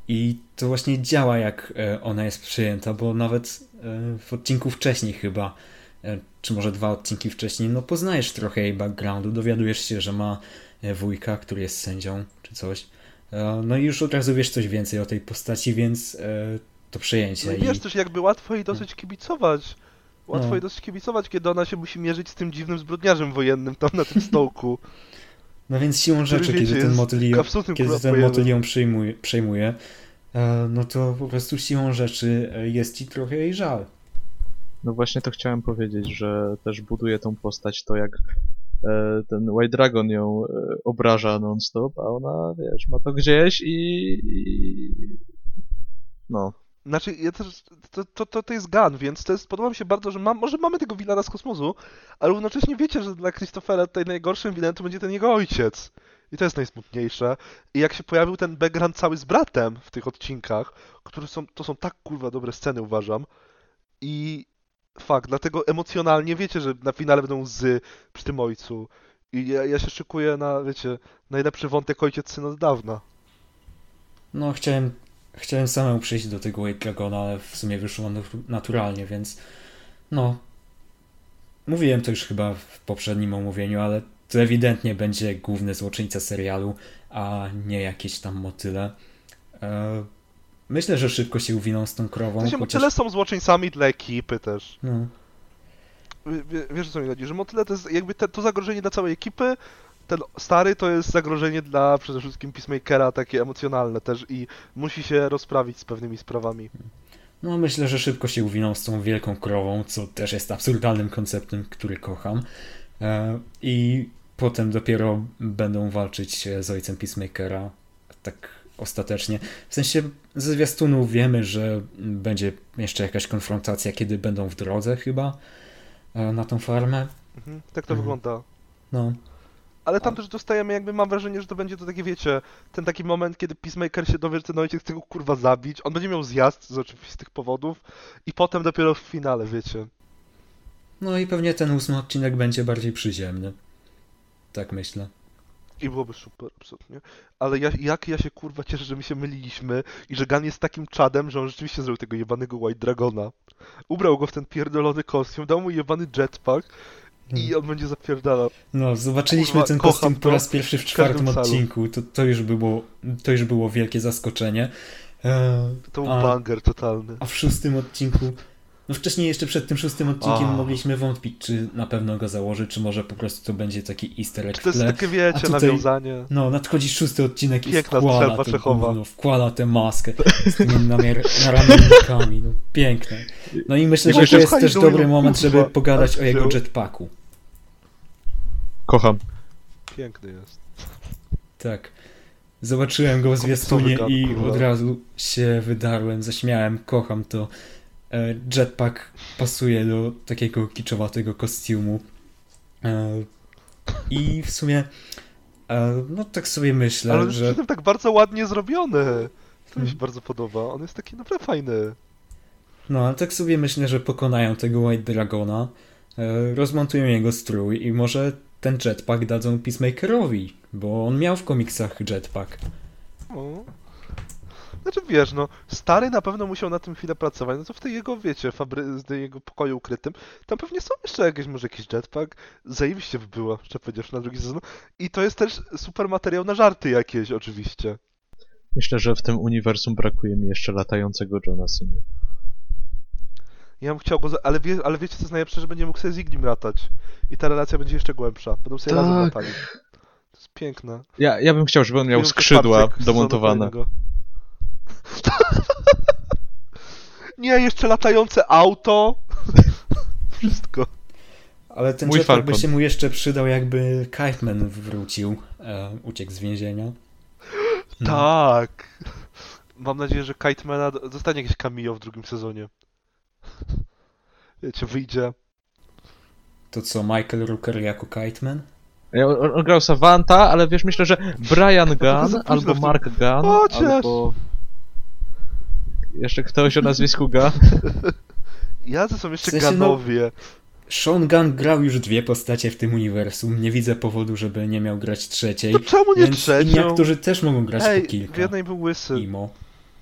I to właśnie działa, jak e, ona jest przyjęta, bo nawet e, w odcinku wcześniej chyba, czy może dwa odcinki wcześniej, no poznajesz trochę jej backgroundu, dowiadujesz się, że ma wujka, który jest sędzią, czy coś. E, No i już od razu wiesz coś więcej o tej postaci, więc e, to przejęcie.
No i
i-
wiesz też, jakby łatwo jej dosyć kibicować. Łatwo
No.
jej dosyć kibicować, kiedy ona się musi mierzyć z tym dziwnym zbrodniarzem wojennym tam na tym stołku.
No więc siłą rzeczy,
wiecie,
kiedy ten
jest
motyl, ją-
absolutnym
kiedy ten
kurwa
motyl ją przejmuje, przejmuje no to po prostu siłą rzeczy e, jest ci trochę jej żal.
No właśnie to chciałem powiedzieć, że też buduje tą postać to, jak ten White Dragon ją e, obraża non-stop, a ona, wiesz, ma to gdzieś i... No.
Znaczy, ja też, to, to, to, to jest Gun, więc to jest, podoba mi się bardzo, że mam, może mamy tego wilana z kosmosu, ale równocześnie wiecie, że dla Christophera tutaj najgorszym wilanem to będzie ten jego ojciec. I to jest najsmutniejsze. I jak się pojawił ten background cały z bratem w tych odcinkach, które są, to są tak kurwa dobre sceny, uważam. I fakt, dlatego emocjonalnie wiecie, że na finale będą łzy przy tym ojcu. I ja, ja się szykuję na, wiecie, najlepszy wątek ojciec syn od dawna.
No, chciałem, chciałem samemu przyjść do tego White Dragona, ale w sumie wyszło nat- naturalnie, więc no. Mówiłem to już chyba w poprzednim omówieniu, ale to ewidentnie będzie główny złoczyńca serialu, a nie jakieś tam motyle. E, myślę, że szybko się uwiną z tą krową.
W sensie
chociaż-
motyle są złoczyńcami dla ekipy też.
no,
wie- Wiesz co mi chodzi, że motyle to jest jakby te, to zagrożenie dla całej ekipy, ten stary to jest zagrożenie dla przede wszystkim Peacemakera, takie emocjonalne też i musi się rozprawić z pewnymi sprawami.
no, myślę, że szybko się uwiną z tą wielką krową, co też jest absurdalnym konceptem, który kocham. E, I potem dopiero będą walczyć z ojcem Peacemakera, tak ostatecznie. W sensie ze zwiastunów wiemy, że będzie jeszcze jakaś konfrontacja, kiedy będą w drodze chyba e, na tą farmę.
Mhm, tak to
Mhm.
wygląda.
No,
Ale tam też dostajemy jakby, mam wrażenie, że to będzie to takie, wiecie, ten taki moment, kiedy Peacemaker się dowie, że ten ojciec chce go kurwa zabić, on będzie miał zjazd z oczywistych powodów i potem dopiero w finale, wiecie.
no i pewnie ten ósmy odcinek będzie bardziej przyziemny. Tak myślę.
I byłoby super, absolutnie. Ale ja, jak ja się kurwa cieszę, że my się myliliśmy i że Gun jest takim czadem, że on rzeczywiście zrobił tego jebanego White Dragona. Ubrał go w ten pierdolony kostium, dał mu jebany jetpack i on będzie zapierdalał.
No, zobaczyliśmy
Kurwa,
ten kostium po raz pierwszy w czwartym odcinku. To, to, już było, to już było wielkie zaskoczenie. E,
To był
a,
banger totalny.
a w szóstym odcinku. No wcześniej jeszcze przed tym szóstym odcinkiem
A.
mogliśmy wątpić, czy na pewno go założy, czy może po prostu to będzie taki easter egg
Czy to jest takie, wiecie,
tutaj-
nawiązanie?
No, nadchodzi szósty odcinek i
Piękna
wkłada
strzelba
to
Czechowa.
gówno, wkłada tę maskę z tymi naramiennikami. No, piękne. No i myślę, że to jest też
do
dobry moment, żeby pogadać o jego
Wziął.
jetpacku.
Kocham.
Piękny jest.
Tak. Zobaczyłem go w zwiastunie i od razu się wydarłem, zaśmiałem, kocham to. E, Jetpack pasuje do takiego kiczowatego kostiumu. E, I w sumie, e, no tak sobie myślę,
Ale
że
tym tak bardzo ładnie zrobiony. To mi się
Mhm.
bardzo podoba. On jest taki naprawdę fajny.
no, ale tak sobie myślę, że pokonają tego White Dragona, rozmontują jego strój i może ten jetpack dadzą Peacemakerowi, bo on miał w komiksach jetpack.
No. Znaczy wiesz, no, stary na pewno musiał na tym chwilę pracować, no to w tej jego, wiecie, fabry... tej jego pokoju ukrytym, tam pewnie są jeszcze jakieś, może jakiś jetpack, zajebiście by było, jeszcze powiedziesz, na drugi sezon. I to jest też super materiał na żarty jakieś, oczywiście.
Myślę, że w tym uniwersum brakuje mi jeszcze latającego Johna Cena.
Ja bym chciał go, za... ale, wie... ale wiecie co jest najlepsze, że będzie mógł sobie z Ignim latać. I ta relacja będzie jeszcze głębsza, będą sobie razem
Tak.
latali. To jest piękne.
Ja, ja bym chciał, żeby on miał skrzydła domontowane.
Nie, jeszcze latające auto. Wszystko.
Ale ten
Mój
jetpack by się mu jeszcze przydał, jakby Kiteman wrócił, e, uciekł z więzienia. No.
Tak. Mam nadzieję, że Kitemana dostanie jakieś cameo w drugim sezonie. Wiecie, wyjdzie.
To co, Michael Rooker jako Kiteman?
On, on grał Savanta, ale wiesz, myślę, że Brian Gunn albo Mark Gunn,
Chociaż.
albo... Jeszcze ktoś o nazwisku Gunn.
Jacy są jeszcze
W sensie, no-
ganowie?
Sean Gunn grał już dwie postacie w tym uniwersum. Nie widzę powodu, żeby nie miał grać trzeciej.
To czemu nie
Więc inni
trzecią?
aktorzy też mogą grać
Ej,
po
w
kilka.
jednej był łysy.
Imo.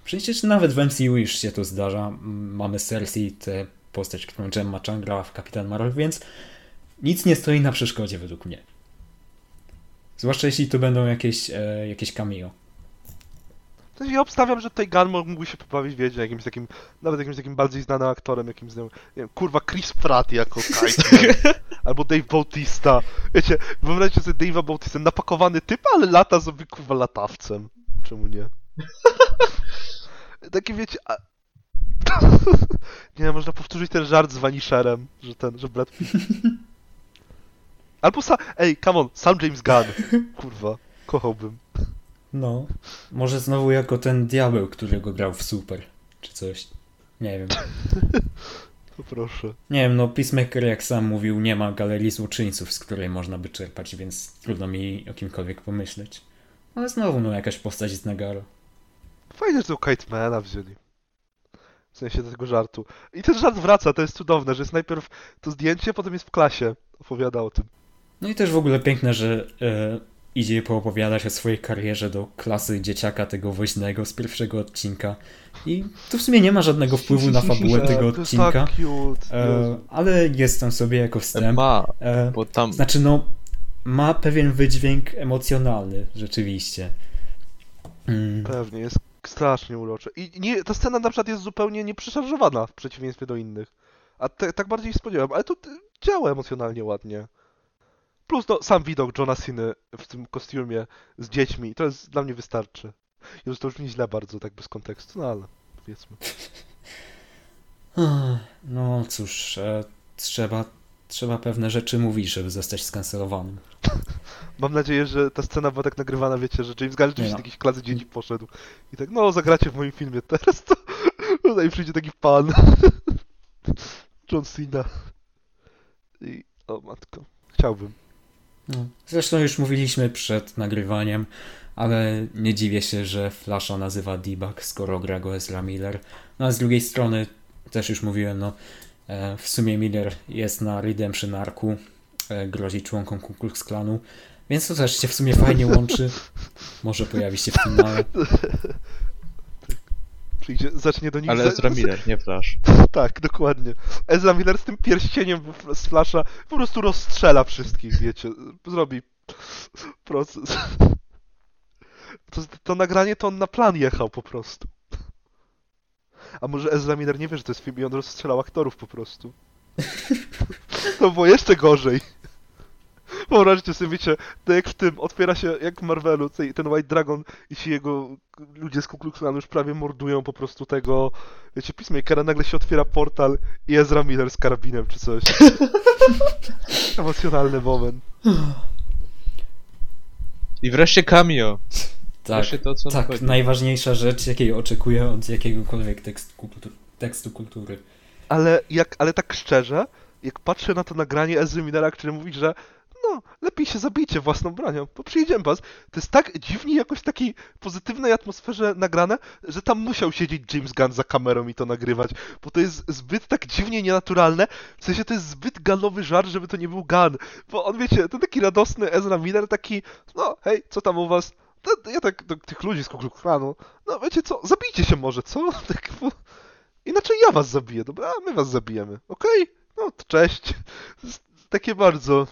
Przecież nawet w MCU już się to zdarza. Mamy Cersei, tę postać, którą Gemma Chan grała w Kapitan Marvel, więc nic nie stoi na przeszkodzie według mnie. Zwłaszcza jeśli to będą jakieś, e, jakieś cameo.
W sensie ja obstawiam, że tutaj Gunn mógłby się pobawić, wiecie, jakimś takim, nawet jakimś takim bardziej znanym aktorem, jakimś, nie wiem, kurwa, Chris Pratt jako Kite albo Dave Bautista. Wiecie, wyobraźcie sobie Dave'a Bautista, napakowany typ, ale lata sobie, kurwa, latawcem. Czemu nie? Taki, wiecie, a... Nie, można powtórzyć ten żart z Vanisherem, że ten, że Brad Pitt... Albo sa... Ej, come on, sam James Gunn. Kurwa, kochałbym.
No, może znowu jako ten diabeł, którego grał w Super, czy coś. Nie wiem.
To proszę.
Nie wiem, no Peacemaker jak sam mówił, nie ma galerii złoczyńców, z której można by czerpać, więc trudno mi o kimkolwiek pomyśleć. Ale znowu, no jakaś postać z Nagaro.
Fajnie, że tego Kitemana wzięli. W sensie tego żartu. I ten żart wraca, to jest cudowne, że jest najpierw to zdjęcie, potem jest w klasie. Opowiada o tym.
No i też w ogóle piękne, że e, idzie poopowiadać o swojej karierze do klasy dzieciaka tego woźnego z pierwszego odcinka. I to w sumie nie ma żadnego wpływu na fabułę tego odcinka,
tak
e, ale jest tam sobie jako wstęp.
Ma,
E,
bo tam...
Znaczy, no, ma pewien wydźwięk emocjonalny, rzeczywiście. Mm,
Pewnie, jest strasznie urocze. I nie, ta scena na przykład jest zupełnie nieprzeszarżowana w przeciwieństwie do innych. A te, tak bardziej się spodziewałem, ale to działa emocjonalnie ładnie. Plus no, sam widok Johna Ceny w tym kostiumie z dziećmi, to jest dla mnie wystarczy. Już to już nie źle bardzo, tak bez kontekstu, no ale powiedzmy.
No cóż, e, trzeba, trzeba pewne rzeczy mówić, żeby zostać skancelowanym.
Mam nadzieję, że ta scena była tak nagrywana, wiecie, że James Gunn rzeczywiście
no.
jakiejś klasy dzieci poszedł. I tak, no zagracie w moim filmie teraz, to tutaj przyjdzie taki pan. John Cena. I, o matko, chciałbym.
No. Zresztą już mówiliśmy przed nagrywaniem, ale nie dziwię się, że Flasha nazywa Debug, skoro gra go Ezra Miller. No a z drugiej strony, też już mówiłem, no e, w sumie Miller jest na Redemption Arku, e, grozi członkom Ku Klux Klanu, więc to też się w sumie fajnie łączy. Może pojawi się w finale.
Przyjdzie, zacznie do nich...
Ale Ezra Miller, nie Flash.
Tak, dokładnie. Ezra Miller z tym pierścieniem z Flasha po prostu rozstrzela wszystkich, wiecie. Zrobi proces. To, to nagranie to on na plan jechał po prostu. A może Ezra Miller nie wie, że to jest film i on rozstrzelał aktorów po prostu. To było jeszcze gorzej. Wyobraźcie sobie, wiecie, to jak w tym, otwiera się, jak w Marvelu, ten White Dragon i ci jego ludzie z Ku Klux Klanu już prawie mordują po prostu tego, wiecie, Peacemakera, nagle się otwiera portal i Ezra Miller z karabinem czy coś. Emocjonalny moment.
I wreszcie cameo.
Tak,
Wreszcie to, co
tak najważniejsza rzecz, jakiej oczekuję od jakiegokolwiek tekstu, tekstu kultury.
Ale jak, ale tak szczerze, jak patrzę na to nagranie Ezra Millera, który mówi, że no, lepiej się zabijcie własną bronią, bo przyjedziemy was. To jest tak dziwnie jakoś w takiej pozytywnej atmosferze nagrane, że tam musiał siedzieć James Gunn za kamerą i to nagrywać, bo to jest zbyt tak dziwnie nienaturalne, w sensie to jest zbyt galowy żart, żeby to nie był Gunn, bo on wiecie, to taki radosny Ezra Miller, taki, no hej, co tam u was? Ja tak do tych ludzi z Ku no wiecie co, zabijcie się może, co? Tak, bo... Inaczej ja was zabiję, dobra? My was zabijemy, okej? No to cześć. Takie bardzo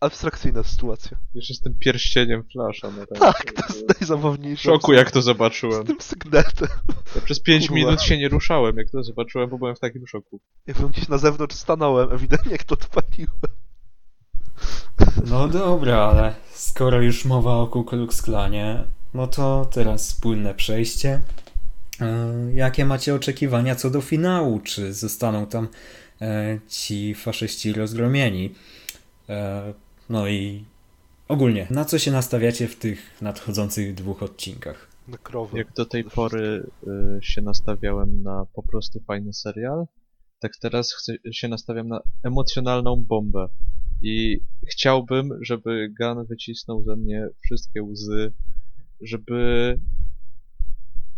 abstrakcyjna sytuacja.
Jeszcze z tym pierścieniem Flasha. No
Tak, to jest
W
najzabawniejsze.
szoku jak to
Z
zobaczyłem.
tym sygnetem.
Ja przez 5
Kurwa.
minut się nie ruszałem, jak to zobaczyłem, bo byłem w takim szoku.
Ja byłem gdzieś na zewnątrz stanąłem, ewidentnie jak to odpaliłem.
No dobra, ale skoro już mowa o Ku Klux Klanie, no to teraz płynne przejście. E, Jakie macie oczekiwania co do finału? Czy zostaną tam e, ci faszyści rozgromieni? E, No i ogólnie, na co się nastawiacie w tych nadchodzących dwóch odcinkach?
Na krowę.
Jak do tej pory y, się nastawiałem na po prostu fajny serial, tak teraz chcę, się nastawiam na emocjonalną bombę. I chciałbym, żeby Gun wycisnął ze mnie wszystkie łzy, żeby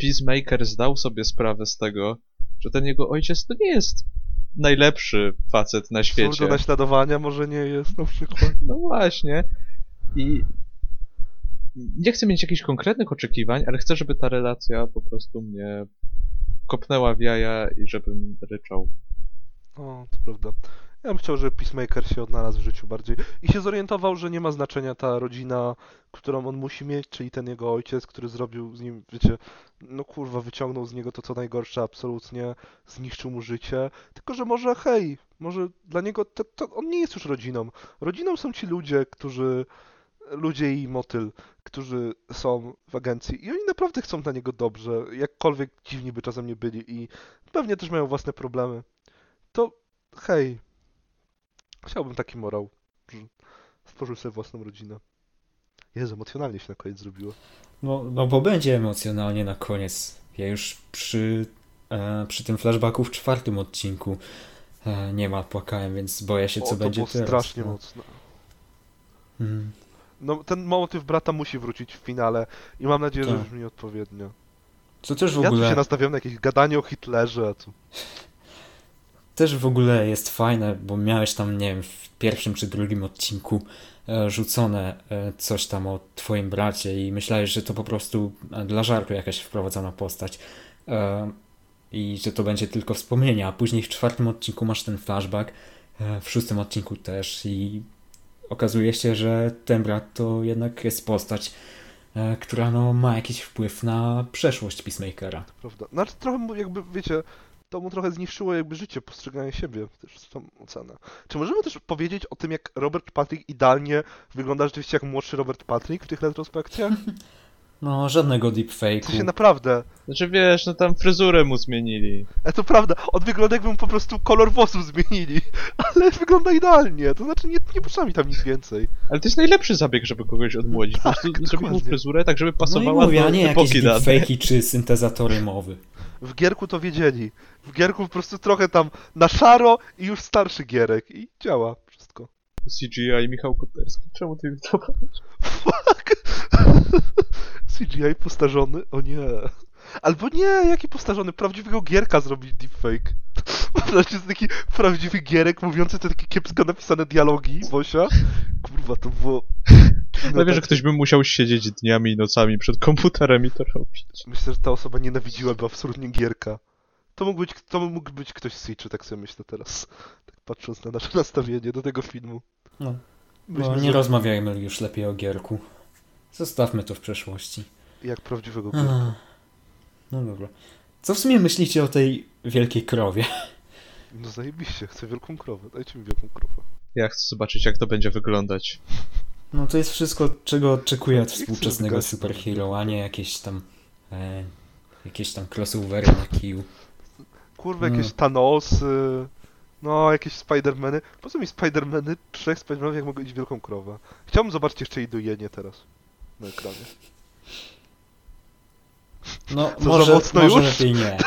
Peacemaker zdał sobie sprawę z tego, że ten jego ojciec to nie jest najlepszy facet na świecie.
do naśladowania może nie jest na przykład.
No właśnie. I nie chcę mieć jakichś konkretnych oczekiwań, ale chcę, żeby ta relacja po prostu mnie kopnęła w jaja i żebym ryczał.
O, to prawda. Ja bym chciał, żeby Peacemaker się odnalazł w życiu bardziej i się zorientował, że nie ma znaczenia ta rodzina, którą on musi mieć, czyli ten jego ojciec, który zrobił z nim, wiecie, no kurwa, wyciągnął z niego to co najgorsze, absolutnie, zniszczył mu życie, tylko że może hej, może dla niego to, to on nie jest już rodziną. Rodziną są ci ludzie, którzy, ludzie i motyl, którzy są w agencji i oni naprawdę chcą dla niego dobrze, jakkolwiek dziwni by czasem nie byli i pewnie też mają własne problemy. To hej, chciałbym taki morał, że stworzył sobie własną rodzinę. Jezu, emocjonalnie się na koniec zrobiło.
No, no bo będzie emocjonalnie na koniec. Ja już przy, e, przy tym flashbacku w czwartym odcinku e, nie ma płakałem, więc boję się, co
o, to
będzie
było
teraz.
strasznie
no.
mocno.
Mm.
No, ten motyw brata musi wrócić w finale i mam nadzieję, że
Tak.
brzmi odpowiednio.
Co też w
Ja tu
ogóle...
się nastawiam na jakieś gadanie o Hitlerze, a tu...
też w ogóle jest fajne, bo miałeś tam, nie wiem, w pierwszym czy drugim odcinku e, rzucone e, coś tam o twoim bracie i myślałeś, że to po prostu e, dla żartu jakaś wprowadzona postać i że to będzie tylko wspomnienie, a później w czwartym odcinku masz ten flashback, w szóstym odcinku też i okazuje się, że ten brat to jednak jest postać, która no, ma jakiś wpływ na przeszłość Peacemakera.
Prawda. Znaczy trochę jakby, wiecie, to mu trochę zniszczyło jakby życie, postrzeganie siebie, też tą ocenę. Czy możemy też powiedzieć o tym, jak Robert Patrick idealnie wygląda rzeczywiście jak młodszy Robert Patrick w tych retrospekcjach?
No, żadnego
W
deepfake'u.
sensie naprawdę.
Znaczy wiesz, no tam fryzurę mu zmienili.
E, to prawda, on wygląda jakby mu po prostu kolor włosów zmienili, ale wygląda idealnie, to znaczy nie, nie potrzeba mi tam nic więcej.
Ale to jest najlepszy zabieg, żeby kogoś odmłodzić. Po
Tak,
prostu zrobić mu
dokładnie.
fryzurę tak, żeby
No i
pasowała
mówię,
do
a nie jakieś deepfake'i czy syntezatory mowy.
W Gierku to wiedzieli. W Gierku po prostu trochę tam na szaro i już starszy Gierek i działa wszystko.
CGI Michał Koterski. Czemu ty mi to
Fuck! CGI postarzony? O nie. Albo nie, jaki postarzony? Prawdziwego Gierka zrobić deepfake. Znaczy jest taki prawdziwy Gierek mówiący te takie kiepsko napisane dialogi, Wosia. Kurwa, to było...
No wiesz, że ktoś by musiał siedzieć dniami i nocami przed komputerem i to robić.
Myślę, że ta osoba nienawidziłaby absolutnie Gierka. To mógł być, to mógł być ktoś z Switchu, tak sobie myślę teraz. Tak patrząc na nasze nastawienie do tego filmu.
No, No nie rozmawiajmy już lepiej o Gierku. Zostawmy to w przeszłości.
Jak prawdziwego Gierka.
No dobra. Co w sumie myślicie o tej wielkiej krowie?
No zajebiście, chcę wielką krowę. Dajcie mi wielką krowę.
Ja chcę zobaczyć, jak to będzie wyglądać.
No to jest wszystko, czego oczekuję od współczesnego superhero, a nie jakieś tam... E, jakieś tam crossovery na kiju.
Kurwa,
Mm.
jakieś Thanosy, no jakieś Spidermany. Po co mi Spidermany, trzech Spidermanów, jak mogę mieć wielką krowę? Chciałbym zobaczyć jeszcze jej dojenie teraz na ekranie.
No,
za
może,
mocno
może
już?
lepiej nie.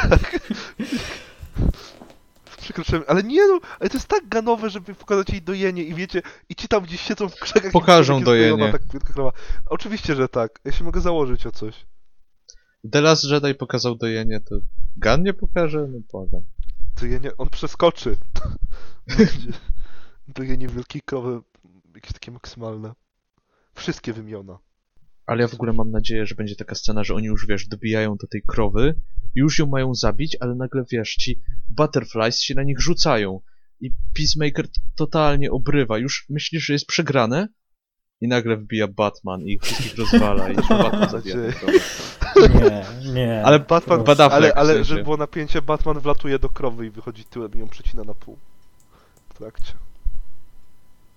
Przekroczyłem, ale nie no, ale to jest tak ganowe, żeby pokazać jej dojenie i wiecie, i ci tam gdzieś siedzą w krzakach
Pokażą
i
dojenie.
tak wielka krowa. Oczywiście, że tak. Ja się mogę założyć o coś.
The Last Jedi pokazał dojenie, to Gun nie pokaże? No błagam.
Dojenie, on przeskoczy. Będzie dojenie wielkiej krowy, jakieś takie maksymalne. Wszystkie wymiona.
Ale ja w ogóle mam nadzieję, że będzie taka scena, że oni już, wiesz, dobijają do tej krowy, już ją mają zabić, ale nagle, wiesz, ci butterflies się na nich rzucają i Peacemaker totalnie obrywa. Już myślisz, że jest przegrane i nagle wbija Batman i ich wszystkich rozwala i Batman zabija krowę.
Nie, nie.
Ale
Batman,
Bad Affleck
ale, ale żeby było napięcie, Batman wlatuje do krowy i wychodzi tyłem i ją przecina na pół. W trakcie.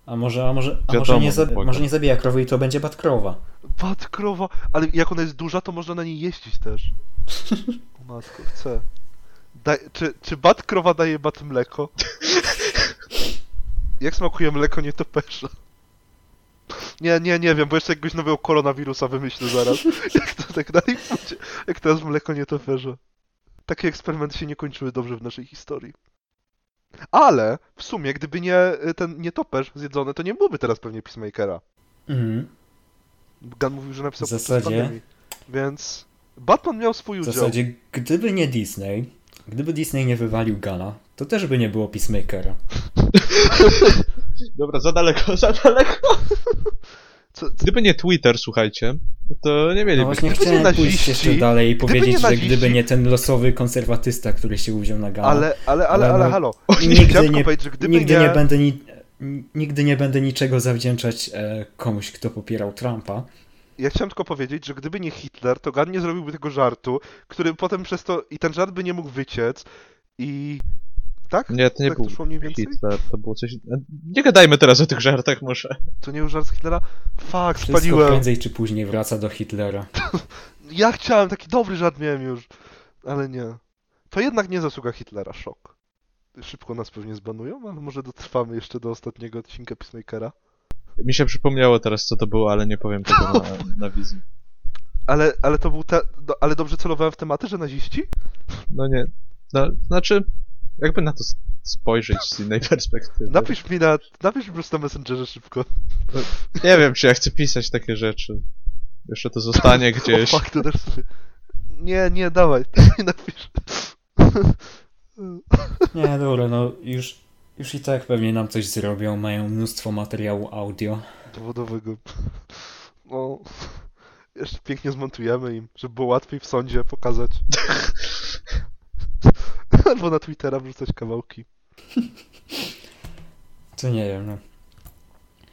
A może, a może, a
Wiadomo,
może, nie, za,
błagam.
może nie zabija krowy i to będzie Batkrowa.
Bat krowa, ale jak ona jest duża, to można na niej jeździć też. O matko, chcę. Daj, czy, czy bat krowa daje bat mleko? Jak smakuje mleko nietoperza? Nie, nie, nie wiem, bo jeszcze jakiegoś nowego koronawirusa wymyślę zaraz. Jak to tak dalej pójdzie. Jak teraz mleko nietoperza. Takie eksperymenty się nie kończyły dobrze w naszej historii. Ale w sumie, gdyby nie y, ten nietoperz zjedzony, to nie byłoby teraz pewnie Peacemakera.
Mhm.
Gunn mówił, że napisał
W zasadzie-
pandemii. Więc Batman miał swój
W
udział.
zasadzie, gdyby nie Disney, gdyby Disney nie wywalił Gana, to też by nie było Peacemakera.
Dobra, za daleko, za daleko.
Co, co,
Gdyby nie Twitter, słuchajcie, to nie
No
mielibyśmy.
właśnie
Gdyby nie
chciałem pójść
naziści-
jeszcze dalej i
gdyby
powiedzieć,
nie
że
naziści-
gdyby nie ten losowy konserwatysta, który się uwziął na Gana,
ale, ale, ale,
Ale
ale,
no-
halo.
nigdy
Chciałem
nie,
powiedzieć,
nigdy
nie...
nie będę ni, nigdy nie będę niczego zawdzięczać e, komuś, kto popierał Trumpa.
Ja chciałem tylko powiedzieć, że gdyby nie Hitler, to Gunn nie zrobiłby tego żartu, który potem przez to... I ten żart by nie mógł wyciec i... Tak?
Nie, to nie
tak
był
to szło mniej więcej?
Hitler, to było coś... Nie gadajmy teraz o tych żartach może.
To nie był żart z Hitlera? Fuck,
Wszystko
spaliłem.
prędzej czy później wraca do Hitlera.
Ja chciałem, taki dobry żart miałem już, ale nie. To jednak nie zasługa Hitlera, szok. Szybko nas pewnie zbanują, ale może dotrwamy jeszcze do ostatniego odcinka Peacemakera.
Mi się przypomniało teraz, co to było, ale nie powiem tego na, na wizji.
Ale, ale to był te... do- Ale dobrze celowałem w tematy, że naziści?
No nie. No, znaczy, jakby na to spojrzeć z innej perspektywy.
Napisz mi na... Napisz mi po prostu na Messengerze szybko.
Nie wiem, czy ja chcę pisać takie rzeczy. Jeszcze to zostanie gdzieś.
O, fuck, to też sobie... Nie, nie, dawaj, napisz.
Nie, dobra, no już, już i tak pewnie nam coś zrobią, mają mnóstwo materiału audio.
Dowodowego. No... Jeszcze pięknie zmontujemy im, żeby było łatwiej w sądzie pokazać. Albo na Twittera wrzucać kawałki.
To nie wiem, no.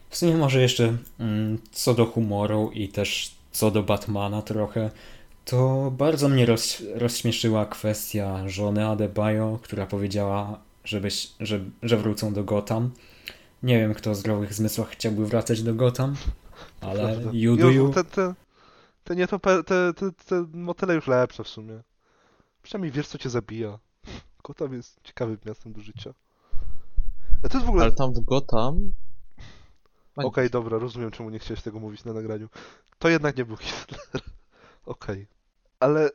W sumie może jeszcze mm, co do humoru i też co do Batmana trochę, to bardzo mnie roz, rozśmieszyła kwestia żony Adebayo, która powiedziała, żebyś, że, że wrócą do Gotham. Nie wiem, kto o zdrowych zmysłach chciałby wracać do Gotham, ale you do you.
Te, te, te, nie to, te, te, te motyle już lepsze w sumie. Przynajmniej wiesz, co cię zabija. Gotham jest ciekawym miastem do życia. A to jest w ogóle...
Ale tam w Gotham...
Okej, dobra, rozumiem, czemu nie chciałeś tego mówić na nagraniu. To jednak nie był Hitler. Okej. Ale, e,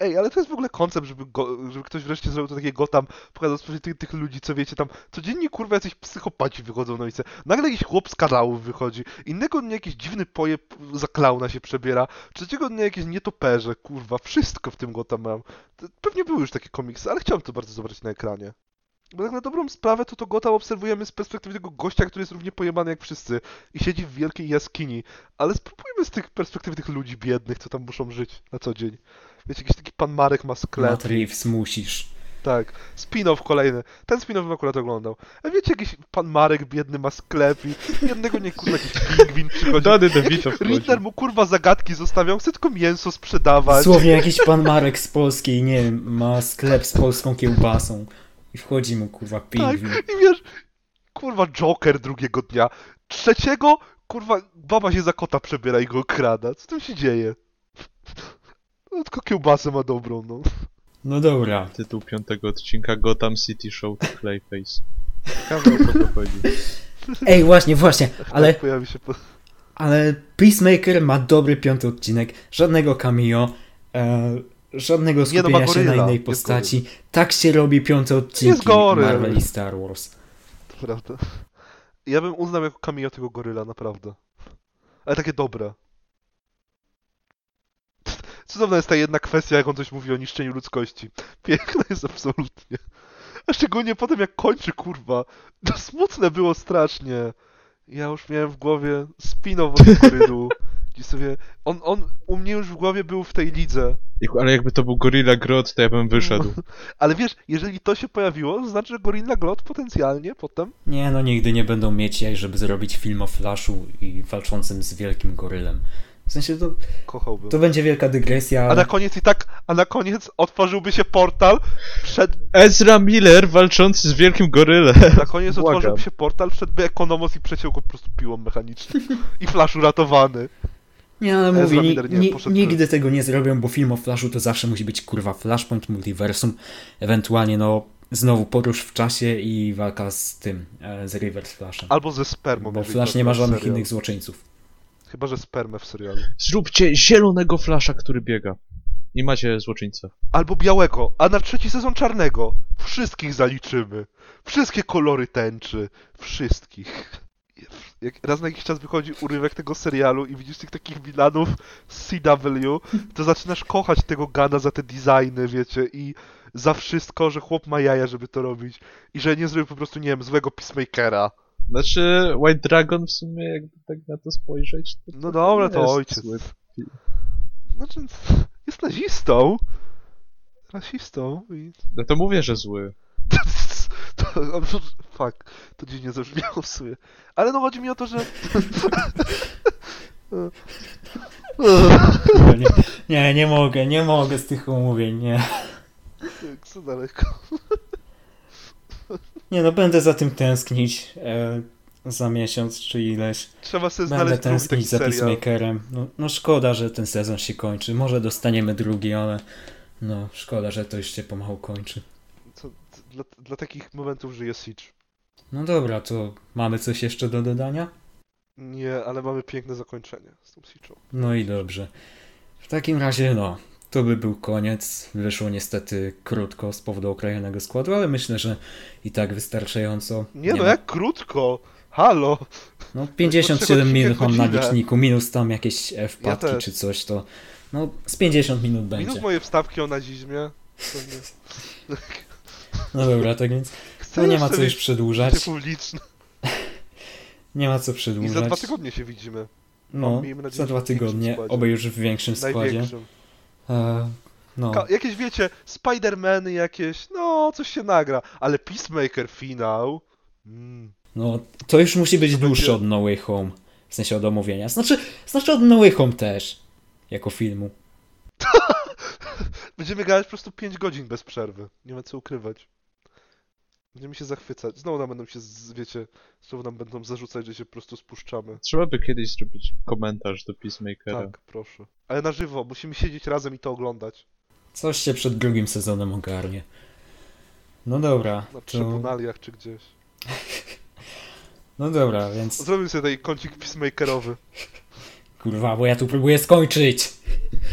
ej, ale to jest w ogóle koncept, żeby, go, żeby ktoś wreszcie zrobił to takie Gotham, pokazał tych, tych ludzi, co wiecie, tam codziennie kurwa jacyś psychopaci wychodzą na ulicę. Nagle jakiś chłop z kanałów wychodzi, innego dnia jakiś dziwny pojeb za klauna się przebiera, trzeciego dnia jakieś nietoperze, kurwa, wszystko w tym Gotham mam. Pewnie były już takie komiksy, ale chciałem to bardzo zobaczyć na ekranie. Bo tak na dobrą sprawę to to Gotham obserwujemy z perspektywy tego gościa, który jest równie pojebany jak wszyscy i siedzi w wielkiej jaskini. Ale spróbujmy z tych perspektywy tych ludzi biednych, co tam muszą żyć na co dzień. Wiecie, jakiś taki pan Marek ma sklep.
Matt Reeves musisz.
Tak, spin-off kolejny. Ten spin-off bym akurat oglądał. A wiecie, jakiś pan Marek biedny ma sklep i jednego nie kurwa jakiś pingwin przychodzi.
Dany DeVito.
Riddler mu kurwa zagadki zostawiał, chce tylko mięso sprzedawać.
Dosłownie jakiś pan Marek z Polskiej, nie wiem, ma sklep z polską kiełbasą i wchodzi mu kurwa
Tak,
pingwin.
i wiesz, kurwa Joker drugiego dnia. Trzeciego, kurwa, baba się za kota przebiera i go okrada. Co tam się dzieje? No, tylko kiełbasę ma dobrą, no.
No dobra,
Tytuł piątego odcinka Gotham City Show to Clayface. Ciekawe o kogo chodzi.
Ej, właśnie, właśnie, ale,
Tak pojawi się po...
ale Peacemaker ma dobry piąty odcinek, żadnego cameo, e, żadnego
no,
skupienia
ma
się na innej postaci. Tak się robi piąte odcinki. Marvel i Star Wars.
To prawda. Ja bym uznał jako cameo tego goryla, naprawdę. Ale takie dobre. Cudowna jest ta jedna kwestia, jak on coś mówi o niszczeniu ludzkości. Piękna jest absolutnie. A szczególnie potem jak kończy, kurwa. To smutne było strasznie. Ja już miałem w głowie spin-off od gorylu. Gdzie sobie... On, on u mnie już w głowie był w tej lidze.
Jak- Ale jakby to był Gorilla Grodd, to ja bym wyszedł.
Ale wiesz, jeżeli to się pojawiło, to znaczy, że Gorilla Glot potencjalnie potem
Nie, no nigdy nie będą mieć jaj, żeby zrobić film o Flashu i walczącym z wielkim gorylem. W sensie to,
kochałbym.
to będzie wielka dygresja.
A na koniec i tak, a na koniec otworzyłby się portal przed,
Ezra Miller walczący z wielkim gorylem.
na koniec
Błagam.
otworzyłby się portal, wszedłby Ekonomos i przeciął go po prostu piłą mechaniczną. I Flash uratowany.
Nie, ale
Ezra Miller nie,
ni,
poszedł
nigdy tego nie zrobią, bo film o Flashu to zawsze musi być kurwa Flashpoint Multiversum, ewentualnie no znowu podróż w czasie i walka z tym, e, z Reverse Flashem.
Albo ze spermą.
Bo Flash nie ma żadnych
serial.
innych złoczyńców.
Chyba, że spermę w serialu.
Zróbcie zielonego flasza, który biega. I macie złoczyńcę.
Albo białego, a na trzeci sezon czarnego. Wszystkich zaliczymy. Wszystkie kolory tęczy. Wszystkich. Jak raz na jakiś czas wychodzi urywek tego serialu i widzisz tych takich wilanów z CW, to zaczynasz kochać tego Gana za te designy, wiecie, i za wszystko, że chłop ma jaja, żeby to robić. I że nie zrobił po prostu, nie wiem, złego Peacemakera.
Znaczy, White Dragon w sumie, jakby tak na to spojrzeć, to,
No dobra, to
jest
ojciec.
zły.
Znaczy, jest nazistą. Rasistą i...
No to mówię, że zły.
To, fuck, to dziwnie zabrzmiało w sumie. Ale no chodzi mi o to, że...
Nie, nie, nie mogę, nie mogę z tych umówień, nie.
Jak za daleko.
Nie no, będę za tym tęsknić e, za miesiąc czy ileś.
Trzeba sobie
Będę
znaleźć taki
tęsknić za. Peacemakerem. No, no szkoda, że ten sezon się kończy. Może dostaniemy drugi, ale no szkoda, że to już się pomału kończy.
Dla, dla takich momentów żyje Siege.
No dobra, to mamy coś jeszcze do dodania?
Nie, ale mamy piękne zakończenie z tą Siege'ą.
No i dobrze. W takim razie, no, to by był koniec. Wyszło niestety krótko z powodu okrojonego składu, ale myślę, że i tak wystarczająco.
Nie, no
ma-
jak krótko! Halo!
No
Poczekaj
57 minut mam na liczniku, minus tam jakieś wpadki
też.
czy coś, to no z 50 minut będzie.
Minus moje wstawki o nazizmie.
No dobra, tak więc no nie ma co już przedłużać.
publiczne.
Nie ma co
I
przedłużać.
za dwa tygodnie się widzimy.
No,
Miejmy nadzieję,
za dwa tygodnie, oby już w większym składzie. E, no,
jakieś wiecie, Spider-Many jakieś, no coś się nagra, ale Peacemaker finał. Mm.
no, to już musi być dłuższe od No Way Home. W sensie od omówienia. Znaczy, znaczy od No Way Home też. Jako filmu.
Będziemy grać po prostu 5 godzin bez przerwy. Nie ma co ukrywać. Będziemy się zachwycać. Znowu nam będą się, z- wiecie, znowu nam będą zarzucać, że się po prostu spuszczamy.
Trzeba by kiedyś zrobić komentarz do Peacemakera.
Tak, proszę. Ale na żywo, musimy siedzieć razem i to oglądać.
Coś się przed drugim sezonem ogarnie. No dobra,
Na
to...
trybunaliach czy gdzieś.
No dobra, więc...
Zrobimy sobie tutaj kącik Peacemakerowy.
Kurwa, bo ja tu próbuję skończyć!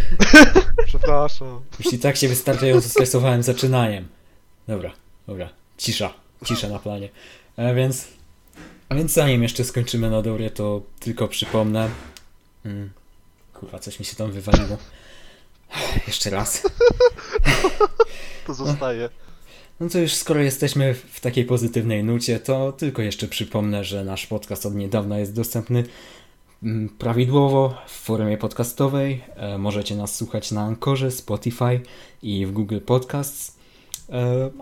Przepraszam.
Już i tak się wystarczająco stresowałem zaczynaniem. Dobra, dobra. Cisza. Cisza na planie. A więc... A więc zanim jeszcze skończymy na dobre, to tylko przypomnę... Mm, kurwa, coś mi się tam wywaliło. Jeszcze raz.
To zostaje.
No to już skoro jesteśmy w takiej pozytywnej nucie, to tylko jeszcze przypomnę, że nasz podcast od niedawna jest dostępny mm, prawidłowo w formie podcastowej. E, Możecie nas słuchać na Ankorze, Spotify i w Google Podcasts, E,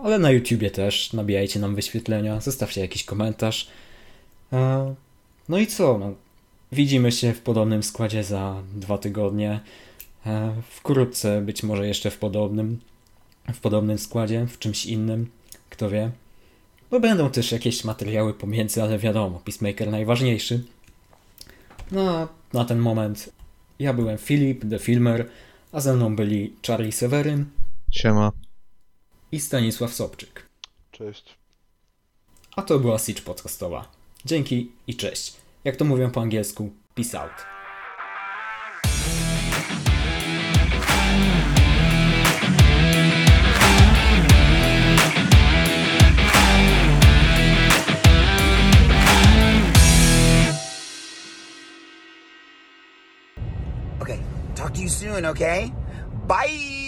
ale na YouTubie też. Nabijajcie nam wyświetlenia, zostawcie jakiś komentarz. E, No i co? No, widzimy się w podobnym składzie za dwa tygodnie. E, Wkrótce, być może jeszcze w podobnym w podobnym składzie, w czymś innym, kto wie. Bo będą też jakieś materiały pomiędzy, ale wiadomo, Peacemaker najważniejszy. No a na ten moment ja byłem Filip, The Filmer, a ze mną byli Charlie Seweryn
Siema.
I Stanisław Sobczyk.
Cześć.
A to była Siege Podcastowa. Dzięki i cześć. Jak to mówią po angielsku, peace out.
Okay, talk to you soon, okay? Bye!